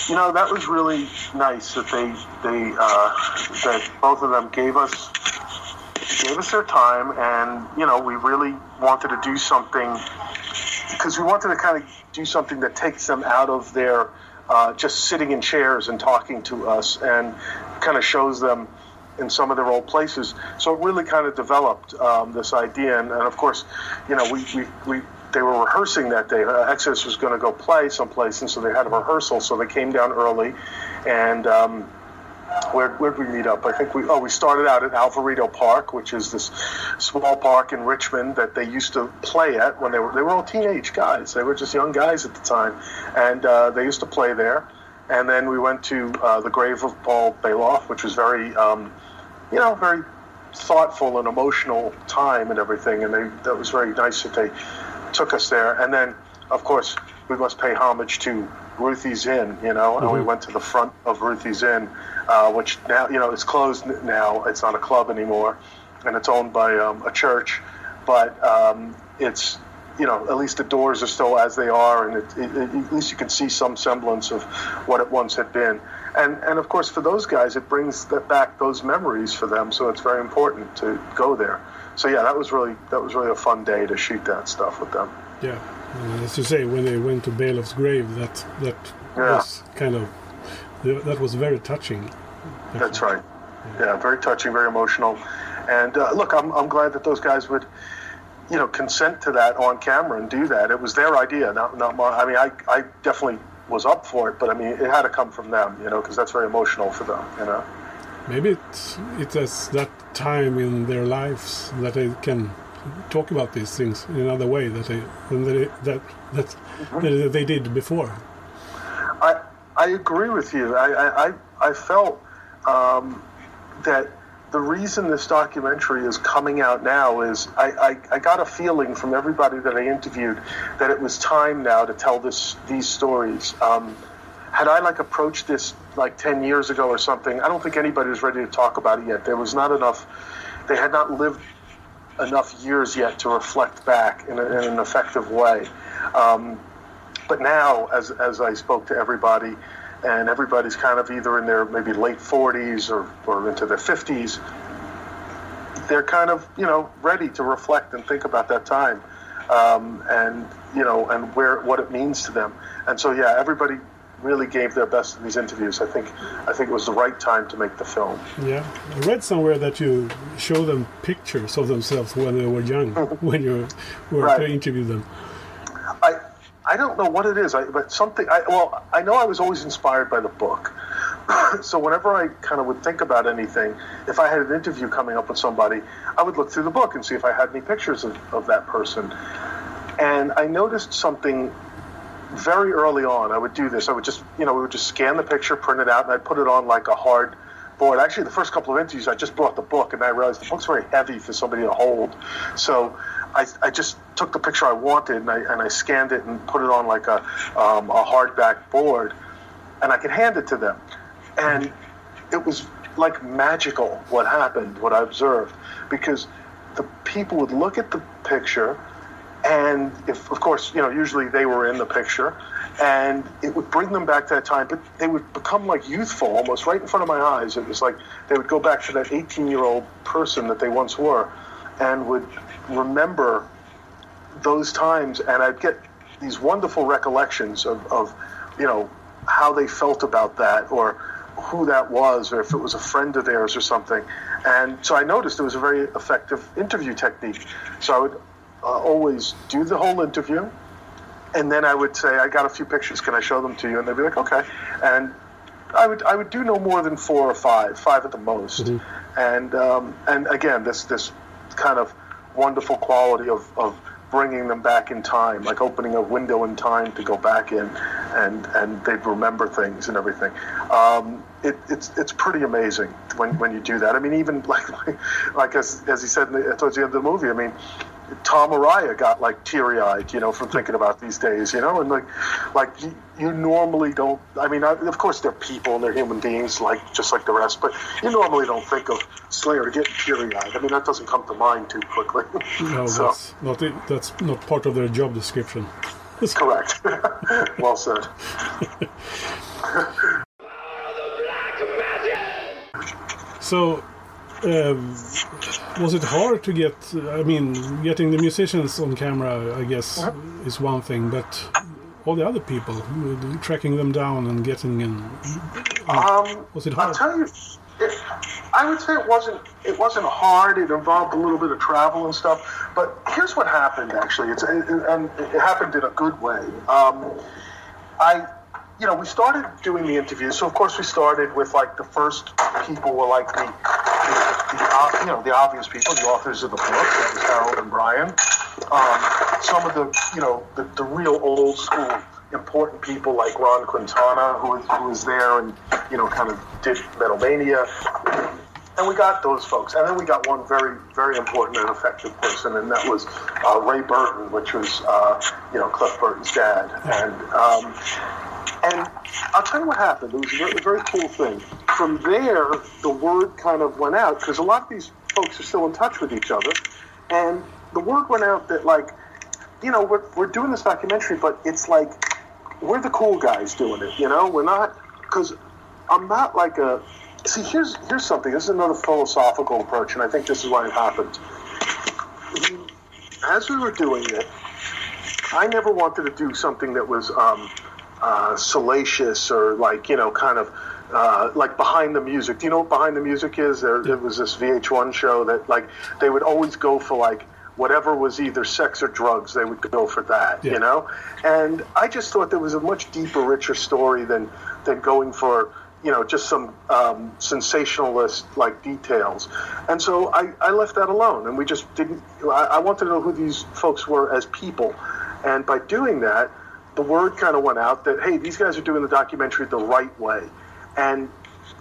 Speaker 31: you know that was really nice that they they uh, that both of them gave us gave us their time and you know we really wanted to do something because we wanted to kind of do something that takes them out of their uh, just sitting in chairs and talking to us and kind of shows them in some of their old places. So it really kind of developed um, this idea, and, and of course, you know, we, we, we they were rehearsing that day. Uh, Exodus was going to go play someplace, and so they had a rehearsal. So they came down early, and um, where where'd we meet up? I think we oh we started out at Alvarado Park, which is this small park in Richmond that they used to play at when they were they were all teenage guys. They were just young guys at the time, and uh, they used to play there. And then we went to uh, the grave of Paul Baloff, which was very um, you know very thoughtful and emotional time and everything. And they that was very nice that they took us there. And then of course we must pay homage to Ruthie's Inn, you know, and we
Speaker 26: Mhm.
Speaker 31: went to the front of Ruthie's Inn, uh, which now, you know, it's closed now. It's not a club anymore, and it's owned by um, a church. But um, it's, you know, at least the doors are still as they are, and it, it, it- at least you can see some semblance of what it once had been. And and of course, for those guys, it brings that back those memories for them. So it's very important to go there. So yeah, that was really that was really a fun day to shoot that stuff with them.
Speaker 26: Yeah, and as you say, when they went to Baloff's grave, that that
Speaker 31: Yeah.
Speaker 26: was kind of that was very touching.
Speaker 31: That's right. Yeah, very touching, very emotional. And uh, look, I'm, I'm glad that those guys would, you know, consent to that on camera and do that. It was their idea, not not mine. I mean, I I definitely was up for it, but I mean, it had to come from them, you know, because that's very emotional for them, you know.
Speaker 26: Maybe it's it is that time in their lives that they can talk about these things in another way that they than they, that that, that they did before.
Speaker 31: I I agree with you. I I, I- I felt um, that the reason this documentary is coming out now is I, I, I got a feeling from everybody that I interviewed that it was time now to tell this these stories. Um, had I like approached this like ten years ago or something, I don't think anybody was ready to talk about it yet. There was not enough. They had not lived enough years yet to reflect back in, a, in an effective way. Um, but now, as, as I spoke to everybody, and everybody's kind of either in their maybe late 40s or, or into their 50s, they're kind of, you know, ready to reflect and think about that time. Um, and, you know, and where, what it means to them. And so, yeah, everybody really gave their best in these interviews. I think I think it was the right time to make the film.
Speaker 26: Yeah, I read somewhere that you show them pictures of themselves when they were young, when you were
Speaker 31: Right.
Speaker 26: to interview them.
Speaker 31: I don't know what it is, I, but something. I, well, I know I was always inspired by the book. so whenever I kind of would think about anything, if I had an interview coming up with somebody, I would look through the book and see if I had any pictures of, of that person. And I noticed something very early on. I would do this. I would just, you know, we would just scan the picture, print it out, and I'd put it on like a hard board. Actually, the first couple of interviews, I just brought the book, and I realized the book's very heavy for somebody to hold. So I, I just took the picture I wanted, and I, and I scanned it and put it on like a, um, a hardback board, and I could hand it to them. And it was like magical what happened, what I observed, because the people would look at the picture, and if, of course, you know, usually they were in the picture, and it would bring them back to that time, but they would become like youthful almost right in front of my eyes. It was like they would go back to that 18 year old person that they once were and would remember those times, and I'd get these wonderful recollections of, of you know, how they felt about that or who that was or if it was a friend of theirs or something. And so I noticed it was a very effective interview technique. So I would uh, always do the whole interview, and then I would say, "I got a few pictures. Can I show them to you?" And they'd be like, "Okay." And I would I would do no more than four or five, five at the most. And um, and again, this this kind of wonderful quality of, of bringing them back in time, like opening a window in time to go back in, and and they'd remember things and everything. Um, it, it's it's pretty amazing when, when you do that. I mean, even like like, like as, as he said towards the end of the movie. I mean, Tom Araya got like teary eyed, you know, from thinking about these days, you know, and like like you, you normally don't. I mean, I, of course they're people and they're human beings, like just like the rest, but you normally don't think of Slayer getting teary eyed. I mean, that doesn't come to mind too quickly.
Speaker 26: No,
Speaker 31: so
Speaker 26: that's not it, that's not part of their job description.
Speaker 31: That's correct. well said.
Speaker 26: So, um, was it hard to get? I mean, getting the musicians on camera, I guess,
Speaker 31: Uh-huh.
Speaker 26: is one thing, but all the other people, tracking them down and getting in.
Speaker 31: Um,
Speaker 26: was it hard?
Speaker 31: I'll tell you, it, I would say it wasn't. It wasn't hard. It involved a little bit of travel and stuff. But here's what happened. Actually, it's it, it- and it happened in a good way. Um, I, you know, we started doing the interviews. So of course we started with like the first people were like the, the, the you know the obvious people, the authors of the book. That was Harald and Brian. Um, some of the you know the, the real old school important people like Ron Quintana, who was, who was there and you know kind of did Metal Mania. And we got those folks, and then we got one very, very important and effective person, and that was uh, Ray Burton, which was, uh, you know, Cliff Burton's dad. And um, and I'll tell you what happened. It was a very, very cool thing. From there, the word kind of went out because a lot of these folks are still in touch with each other, and the word went out that like, you know, we're we're doing this documentary, but it's like we're the cool guys doing it. You know, we're not because I'm not like a. See, here's here's something. This is another philosophical approach, and I think this is why it happened. As we were doing it, I never wanted to do something that was um, uh, salacious or like you know, kind of uh, like behind the music. Do you know what behind the music is? There, there was this VH1 show that like they would always go for like whatever was either sex or drugs. They would go for that, you know. And I just thought there was a much deeper, richer story than than going for you know just some um, sensationalist like details. And so I, I left that alone, and we just didn't. I, I wanted to know who these folks were as people, and by doing that, the word kind of went out that hey, these guys are doing the documentary the right way, and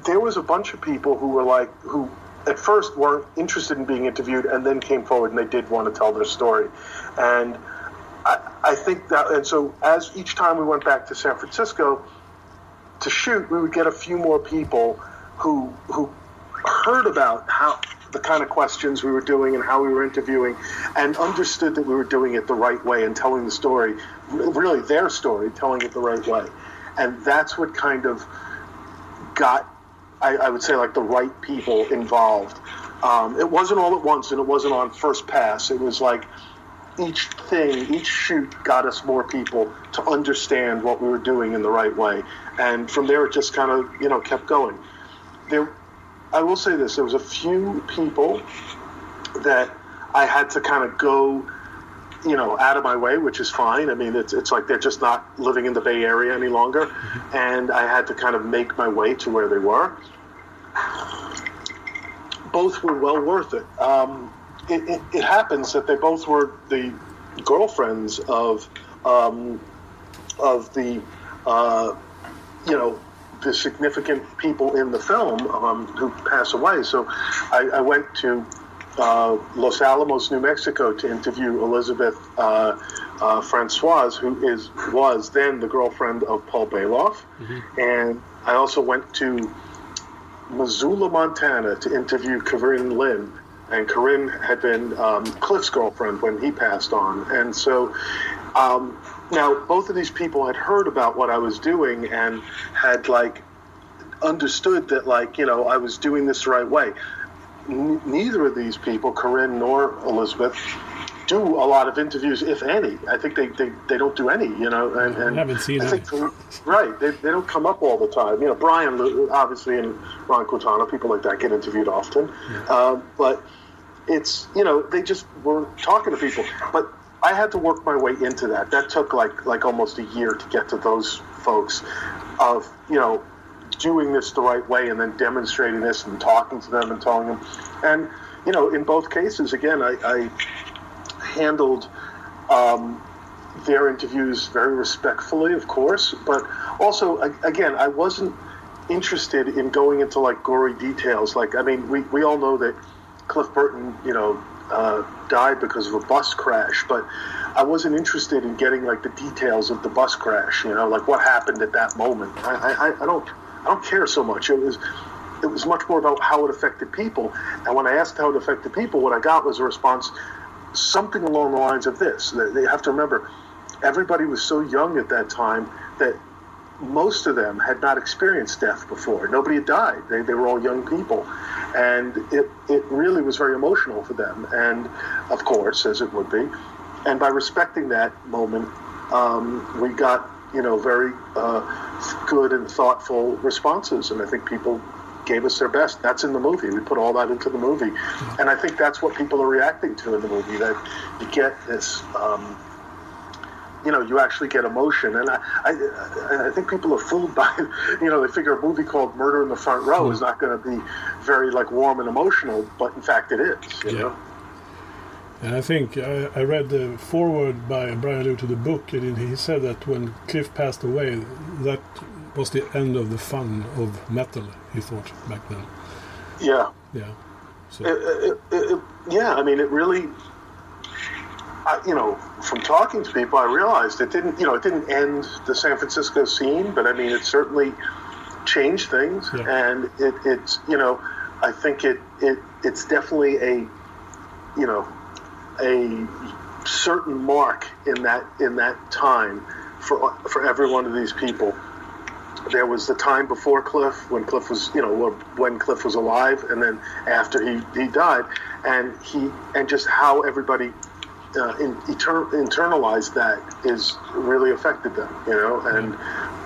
Speaker 31: there was a bunch of people who were like who at first weren't interested in being interviewed and then came forward and they did want to tell their story. And I, I think that and so as each time we went back to san francisco to shoot we would get a few more people who who heard about how the kind of questions we were doing and how we were interviewing, and understood that we were doing it the right way and telling the story, really their story, telling it the right way. And that's what kind of got, I, I would say, like the right people involved. Um, it wasn't all at once and it wasn't on first pass. It was like each thing, each shoot got us more people to understand what we were doing in the right way. And from there, it just kind of, you know, kept going. There, I will say this: there was a few people that I had to kind of go, you know, out of my way, which is fine. I mean, it's it's like they're just not living in the Bay Area any longer, and I had to kind of make my way to where they were. Both were well worth it. Um, it, it, it happens that they both were the girlfriends of um, of the uh, you know the significant people in the film um, who pass away. So I, I went to uh, Los Alamos, New Mexico, to interview Elizabeth uh, uh, Francoise, who is was then the girlfriend of Paul Baloff, and I also went to Missoula, Montana, to interview Corinne Lynn. And Corinne had been um, Cliff's girlfriend when he passed on, and so um, now both of these people had heard about what I was doing and had like understood that like you know I was doing this the right way. N- neither of these people, Corinne nor Elizabeth, do a lot of interviews, if any. I think they, they, they don't do any, you know. And, and
Speaker 26: I haven't seen
Speaker 31: I think, right, they, they don't come up all the time. You know, Brian, obviously, and Ron Quintana, people like that get interviewed often. Um, but it's, you know, they just were talking to people. But I had to work my way into that. That took like like almost a year to get to those folks of, you know, doing this the right way and then demonstrating this and talking to them and telling them. And, you know, in both cases, again, I, I handled um, their interviews very respectfully, of course, but also, again, I wasn't interested in going into like gory details. Like, I mean, we, we all know that Cliff Burton, you know, uh, died because of a bus crash, but I wasn't interested in getting like the details of the bus crash. You know, like what happened at that moment. I, I, I don't I don't care so much. It was it was much more about how it affected people. And when I asked how it affected people, what I got was a response something along the lines of this. They have to remember, everybody was so young at that time that most of them had not experienced death before. Nobody had died. They, they were all young people. And it, it really was very emotional for them. And of course, as it would be. And by respecting that moment, um, we got, you know, very uh, good and thoughtful responses. And I think people gave us their best. That's in the movie. We put all that into the movie. And I think that's what people are reacting to in the movie, that you get this. Um, you know, you actually get emotion, and I, I, I think people are fooled by, you know, they figure a movie called Murder in the Front Row is not going to be very like warm and emotional, but in fact it is. You
Speaker 26: Yeah.
Speaker 31: know,
Speaker 26: And I think I, I read the foreword by Brian Lew to the book, and he said that when Cliff passed away, that was the end of the fun of metal. He thought back then.
Speaker 31: yeah,
Speaker 26: Yeah. So
Speaker 31: It- it- it- it- yeah. I mean, it really, I, you know, from talking to people, I realized it didn't, you know, it didn't end the San Francisco scene, but I mean, it certainly changed things, yeah. and it, it's, you know, I think it, it, it's definitely a, you know, a certain mark in that in that time for for every one of these people. There was the time before Cliff, when Cliff was, you know, when Cliff was alive, and then after he, he died, and he and just how everybody uh, in, etern- internalized that is really affected them, you know, and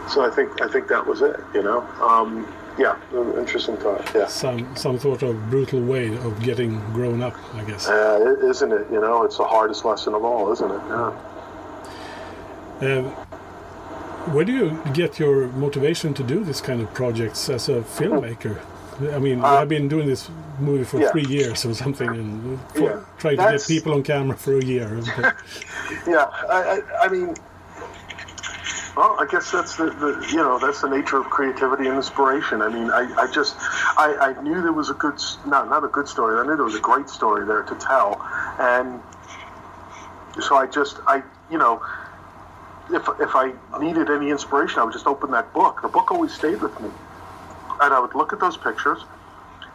Speaker 31: so I think I think that was it, you know. Um, yeah, interesting thought. Yeah.
Speaker 26: some some sort of brutal way of getting grown up, I guess.
Speaker 31: Uh, isn't it? You know, it's the hardest lesson of all, isn't it? Yeah.
Speaker 26: Um, where do you get your motivation to do this kind of projects as a filmmaker? I mean, I've been doing this movie for
Speaker 31: Uh, yeah.
Speaker 26: three years or something, and for,
Speaker 31: Yeah.
Speaker 26: trying to get people on camera for a year.
Speaker 31: Yeah, I, I, I mean, well, I guess that's the, the you know that's the nature of creativity and inspiration. I mean, I, I just I, I knew there was a good not not a good story. I knew there was a great story there to tell, and so I just I you know if if I needed any inspiration, I would just open that book. The book always stayed with me, and I would look at those pictures,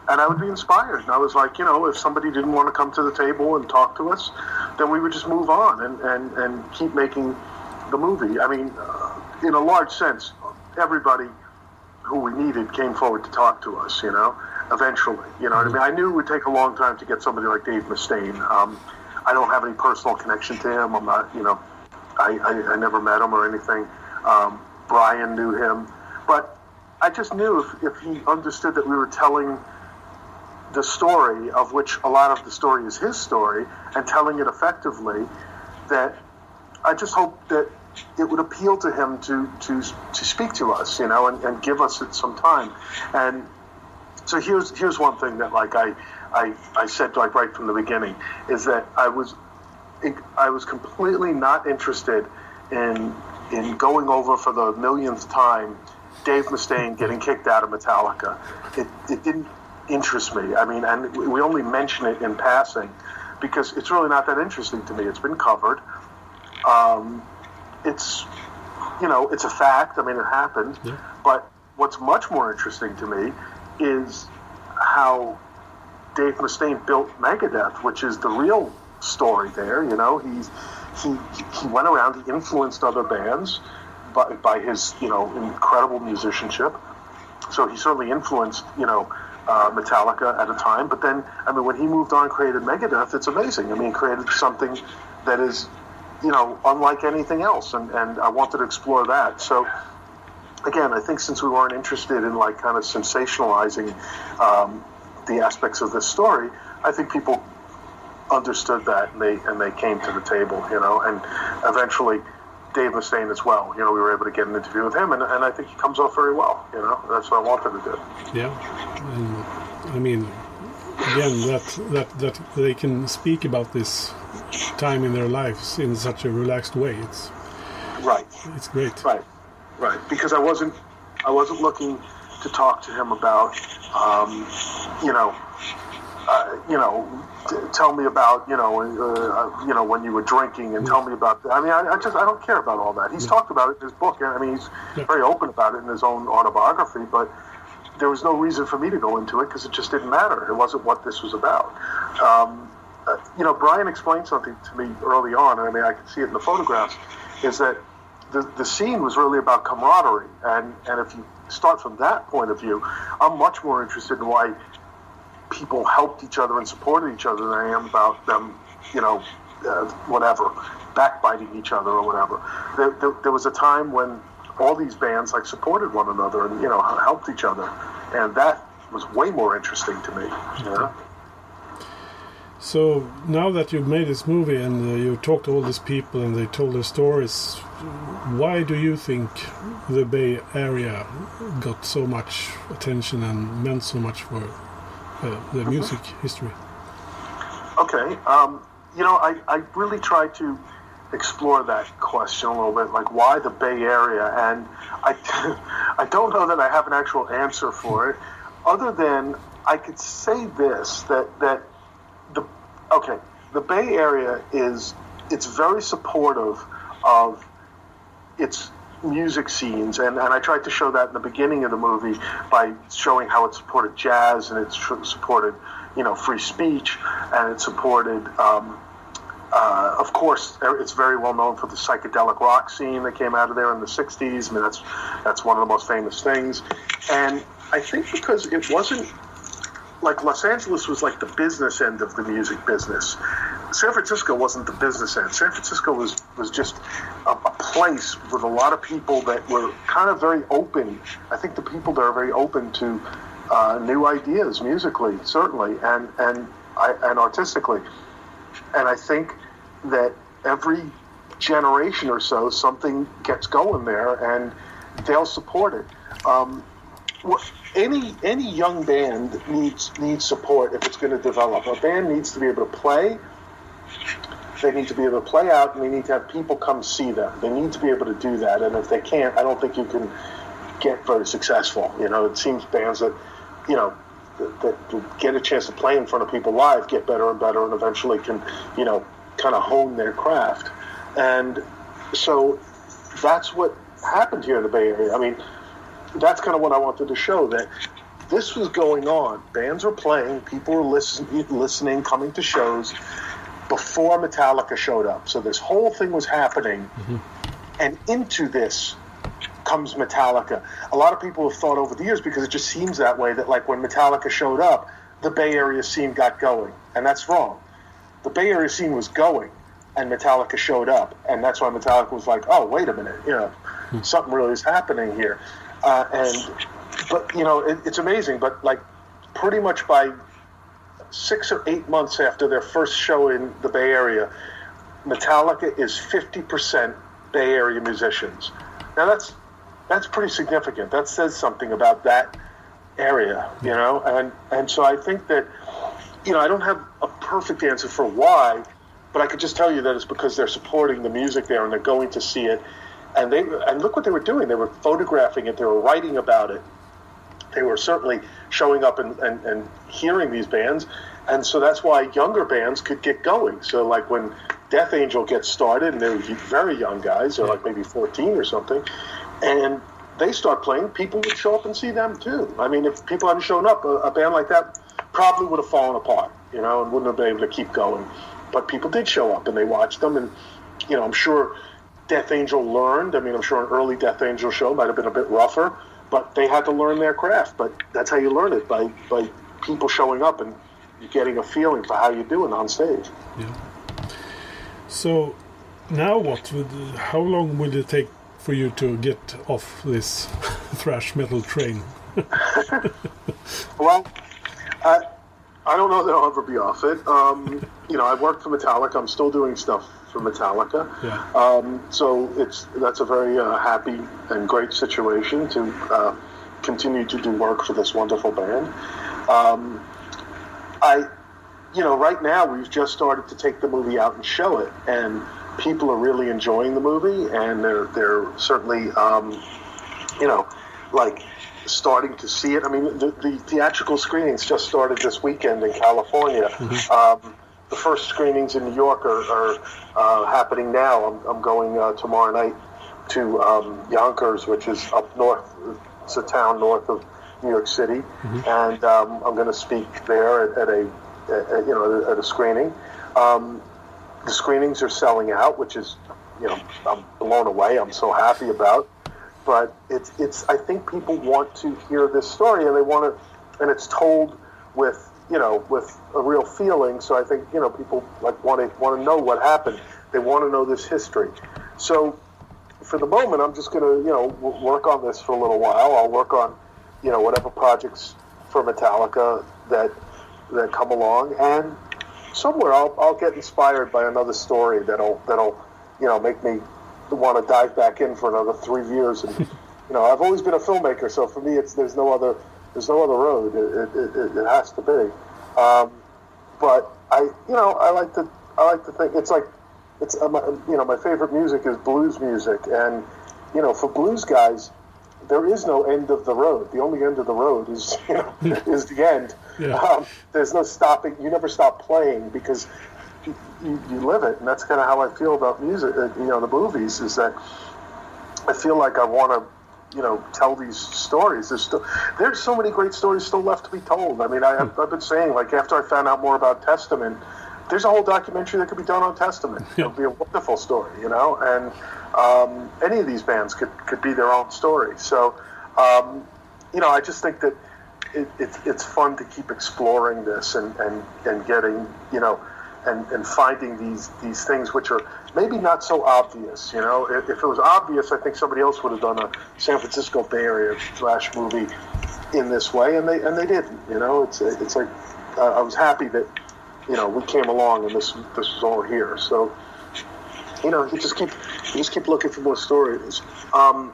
Speaker 31: and I would be inspired. And I was like, you know, if somebody didn't want to come to the table and talk to us, then we would just move on and, and, and keep making the movie. I mean, uh, in a large sense, everybody who we needed came forward to talk to us, you know, eventually. You know what I mean? I knew it would take a long time to get somebody like Dave Mustaine. Um, I don't have any personal connection to him. I'm not, you know, I, I, I never met him or anything. Um, Brian knew him. But I just knew if, if he understood that we were telling the story, of which a lot of the story is his story, and telling it effectively, that I just hope that it would appeal to him to to to speak to us, you know, and, and give us some time. And so here's here's one thing that like I I, I said like right from the beginning is that I was I was completely not interested in in going over for the millionth time Dave Mustaine getting kicked out of Metallica. It, it didn't interest me. I mean, and we only mention it in passing because it's really not that interesting to me. It's been covered. Um, it's, you know, it's a fact. I mean, it happened.
Speaker 26: Yeah.
Speaker 31: But what's much more interesting to me is how Dave Mustaine built Megadeth, which is the real story there. You know, he's he he went around, he influenced other bands by, by his you know incredible musicianship. So he certainly influenced you know uh, Metallica at a time. But then I mean, when he moved on, and created Megadeth, it's amazing. I mean, he created something that is you know unlike anything else, and and I wanted to explore that. So again, I think since we weren't interested in like kind of sensationalizing um, the aspects of this story, I think people understood that and they and they came to the table, you know, and eventually Dave Mustaine as well. You know, we were able to get an interview with him, and, and I think he comes off very well. You know, that's what I wanted to do.
Speaker 26: Yeah, and I mean, again, that that that they can speak about this time in their lives in such a relaxed way. It's
Speaker 31: right.
Speaker 26: It's great.
Speaker 31: Right, right. Because I wasn't I wasn't looking to talk to him about, um, you know, uh, you know, tell me about, you know, uh, you know, when you were drinking, and tell me about. I mean, I, I just I don't care about all that. He's talked about it in his book. I mean, he's very open about it in his own autobiography. But there was no reason for me to go into it because it just didn't matter. It wasn't what this was about. Um, uh, you know, Brian explained something to me early on, and I mean, I could see it in the photographs. Is that the, the scene was really about camaraderie, and and if you start from that point of view, I'm much more interested in why people helped each other and supported each other than I am about them, you know, uh, whatever, backbiting each other or whatever. There, there, there was a time when all these bands like supported one another and you know helped each other, and that was way more interesting to me. You know?
Speaker 26: So now that you've made this movie and uh, you talked to all these people and they told their stories, why do you think the Bay Area got so much attention and meant so much for uh, the music history?
Speaker 31: Okay, um, you know, I, I really try to explore that question a little bit, like why the Bay Area, and I I don't know that I have an actual answer for it, other than I could say this that that okay the Bay Area is it's very supportive of its music scenes, and, and I tried to show that in the beginning of the movie by showing how it supported jazz and it supported, you know, free speech, and it supported, um, uh, of course, it's very well known for the psychedelic rock scene that came out of there in the '60s. I mean, that's that's one of the most famous things, and I think because it wasn't like Los Angeles was like the business end of the music business. San Francisco wasn't the business end. San Francisco was was just a, a, place with a lot of people that were kind of very open. I think the people there are very open to uh, new ideas musically, certainly, and and and artistically. And I think that every generation or so, something gets going there, and they'll support it. Um, any any young band needs needs support if it's going to develop. A band needs to be able to play. They need to be able to play out, and they need to have people come see them. They need to be able to do that, and if they can't, I don't think you can get very successful. You know, it seems bands that, you know, that, that get a chance to play in front of people live get better and better, and eventually can, you know, kind of hone their craft. And so that's what happened here in the Bay Area. I mean, that's kind of what I wanted to show that this was going on. Bands were playing, people were listen, listening, coming to shows before Metallica showed up. So this whole thing was happening, mm-hmm. and into this comes Metallica. A lot of people have thought over the years because it just seems that way that like when Metallica showed up, the Bay Area scene got going, and that's wrong. The Bay Area scene was going, and Metallica showed up, and that's why Metallica was like, "Oh, wait a minute, you know, hmm. something really is happening here." Uh, and but you know, it, it's amazing. But like, pretty much by six or eight months after their first show in the Bay Area, Metallica is fifty percent Bay Area musicians. Now that's that's pretty significant. That says something about that area, you know. And and so I think that you know I don't have a perfect answer for why, but I could just tell you that it's because they're supporting the music there and they're going to see it. And they and look what they were doing. They were photographing it. They were writing about it. They were certainly showing up and, and, and hearing these bands. And so that's why younger bands could get going. So like when Death Angel gets started, and they're very young guys, they're like maybe 14 or something, and they start playing, people would show up and see them too. I mean, if people hadn't shown up, a, a band like that probably would have fallen apart, you know, and wouldn't have been able to keep going. But people did show up and they watched them, and you know, I'm sure Death Angel learned. I mean, I'm sure an early Death Angel show might have been a bit rougher, but they had to learn their craft. But that's how you learn it by by people showing up and getting a feeling for how you're doing on stage.
Speaker 26: Yeah. So now what would how long will it take for you to get off this thrash metal train?
Speaker 31: well, I I don't know that I'll ever be off it. Um, you know, I worked for Metallica. I'm still doing stuff for Metallica.
Speaker 26: Yeah.
Speaker 31: Um, so it's that's a very uh, happy and great situation to uh, continue to do work for this wonderful band. Um, I, you know, right now we've just started to take the movie out and show it, and people are really enjoying the movie, and they're they're certainly, um, you know, like starting to see it. I mean, the, the theatrical screenings just started this weekend in California. Um, the first screenings in New York are, are uh, happening now. I'm, I'm going uh, tomorrow night to um, Yonkers, which is up north. It's a town north of New York City, and um, I'm going to speak there at, at a, at, you know, at a screening. Um, the screenings are selling out, which is, you know, I'm blown away. I'm so happy about. But it's it's. I think people want to hear this story, and they want to, and it's told with you know with a real feeling. So I think you know people like want to want to know what happened. They want to know this history. So for the moment, I'm just going to you know work on this for a little while. I'll work on you know whatever projects for Metallica that that come along, and somewhere I'll, I'll get inspired by another story that'll that'll you know make me want to dive back in for another three years. And you know, I've always been a filmmaker, so for me, it's there's no other there's no other road. It it, it, it has to be. Um, but I you know I like to I like to think it's like it's uh, you know my favorite music is blues music, and you know for blues guys. There is no end of the road. The only end of the road is, you know, is the end.
Speaker 26: Yeah.
Speaker 31: Um, there's no stopping. You never stop playing because you, you live it, and that's kind of how I feel about music. uh, You know, the movies is that I feel like I want to, you know, tell these stories. There's still there's so many great stories still left to be told. I mean, I, I've, I've been saying like after I found out more about Testament, there's a whole documentary that could be done on Testament. It would be a wonderful story, you know, and um, any of these bands could could be their own story. So, um, you know, I just think that it, it's it's fun to keep exploring this and, and, and getting you know and, and finding these these things which are maybe not so obvious. You know, if, if it was obvious, I think somebody else would have done a San Francisco Bay Area thrash movie in this way, and they and they didn't. You know, it's it's like uh, I was happy that you know we came along and this this was all here. So you know, you just keep you just keep looking for more stories. Um,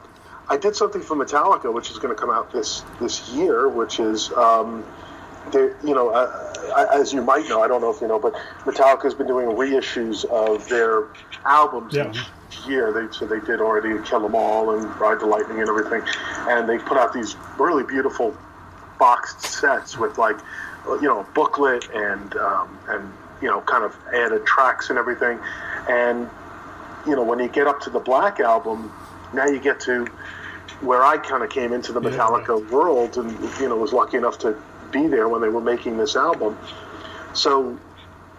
Speaker 31: I did something for Metallica, which is going to come out this this year, which is, um, they, you know, as you might know, I don't know if you know, but Metallica has been doing reissues of their albums
Speaker 26: Yeah.
Speaker 31: each year. They so they did already Kill 'Em All and Ride the Lightning and everything, and they put out these really beautiful boxed sets with like, you know, a booklet and um, and you know, kind of added tracks and everything, and you know, when you get up to the Black album, now you get to where I kind of came into the Metallica world, and you know was lucky enough to be there when they were making this album. So,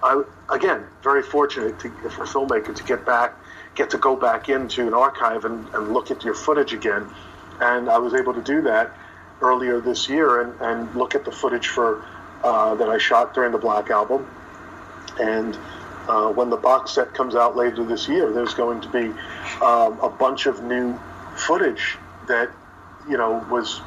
Speaker 31: I again very fortunate to, for a filmmaker to get back, get to go back into an archive and, and look at your footage again, and I was able to do that earlier this year and, and look at the footage for uh, that I shot during the Black album, and uh, when the box set comes out later this year, there's going to be um, a bunch of new footage that you know was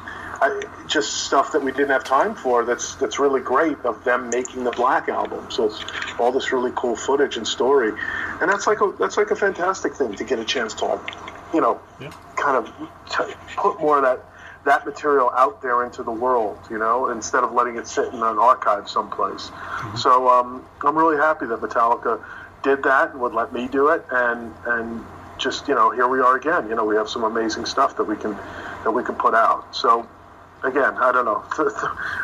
Speaker 31: I, just stuff that we didn't have time for. That's that's really great of them making the Black album. So it's all this really cool footage and story, and that's like a that's like a fantastic thing to get a chance to, you know, kind of t- put more of that that material out there into the world, you know, instead of letting it sit in an archive someplace. So um, I'm really happy that Metallica did that and would let me do it, and and just you know here we are again. You know, we have some amazing stuff that we can that we can put out. So again, I don't know.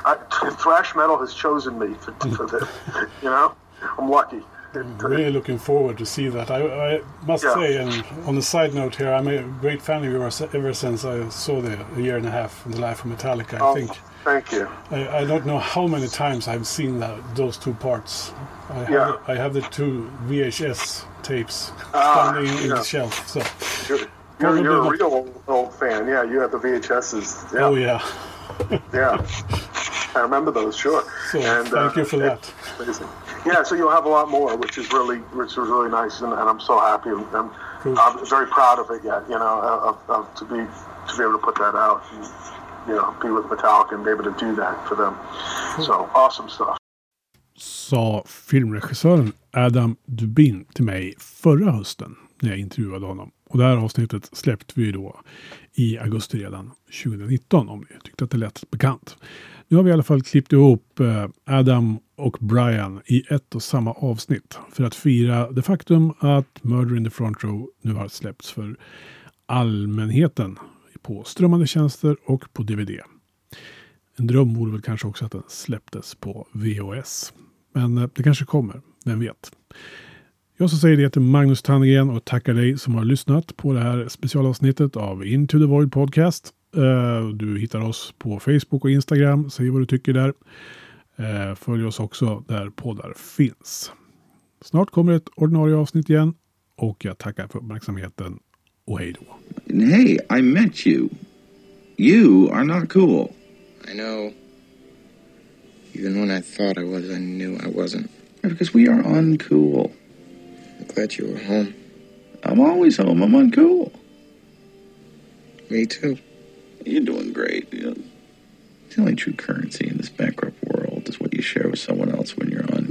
Speaker 31: I, thrash metal has chosen me for, for this. You know, I'm lucky.
Speaker 26: I'm really looking forward to see that. I, I must
Speaker 31: Yeah.
Speaker 26: say, and on a side note here, I'm a great fan of yours ever since I saw the a year and a half in the life of Metallica. I
Speaker 31: Oh,
Speaker 26: think
Speaker 31: Thank you.
Speaker 26: I, I don't know how many times I've seen that those two parts. I have,
Speaker 31: Yeah.
Speaker 26: I have the two VHS tapes
Speaker 31: Ah,
Speaker 26: standing in the shelf. So
Speaker 31: You're, you're, you're a real old, old fan. Yeah, you have the VHSs. Yeah.
Speaker 26: oh yeah.
Speaker 31: yeah. I remember those, sure.
Speaker 26: So thank uh, you for that.
Speaker 31: Amazing. Yeah, so you'll have a lot more, which is really, which is really nice, and, and I'm so happy. and I'm, I'm very proud of it yet. You know, of, of, to be to be able to put that out, and, you know, be with Metallica and be able to do that for them. So awesome stuff.
Speaker 26: Sa filmregissören Adam Dubin till mig förra hösten när jag intervjuade honom. Och det här avsnittet släppte vi då i augusti redan 2019 om ni tyckte att det lät bekant. Nu har vi i alla fall klippt ihop eh, Adam och Brian i ett och samma avsnitt för att fira det faktum att Murder in the Front Row nu har släppts för allmänheten på strömmande tjänster och på DVD. En dröm vore väl kanske också att den släpptes på VHS. Men eh, det kanske kommer, vem vet. Jag som säger det heter Magnus Tannegren och tackar dig som har lyssnat på det här specialavsnittet av Into the Void Podcast. Eh, Du hittar oss på Facebook och Instagram. Säg vad du tycker där. Eh, Följ oss också där poddar finns. Snart kommer ett ordinarie avsnitt igen och jag tackar för uppmärksamheten och hej då.
Speaker 32: Hey, I met you. You are not cool.
Speaker 33: I know. Even when I thought I was, I knew I wasn't.
Speaker 32: Because we are uncool.
Speaker 33: I'm glad you were home.
Speaker 32: I'm always home. I'm uncool.
Speaker 33: Me too.
Speaker 32: You're doing great. You know, the only true currency in this bankrupt world is what you share with someone else when you're on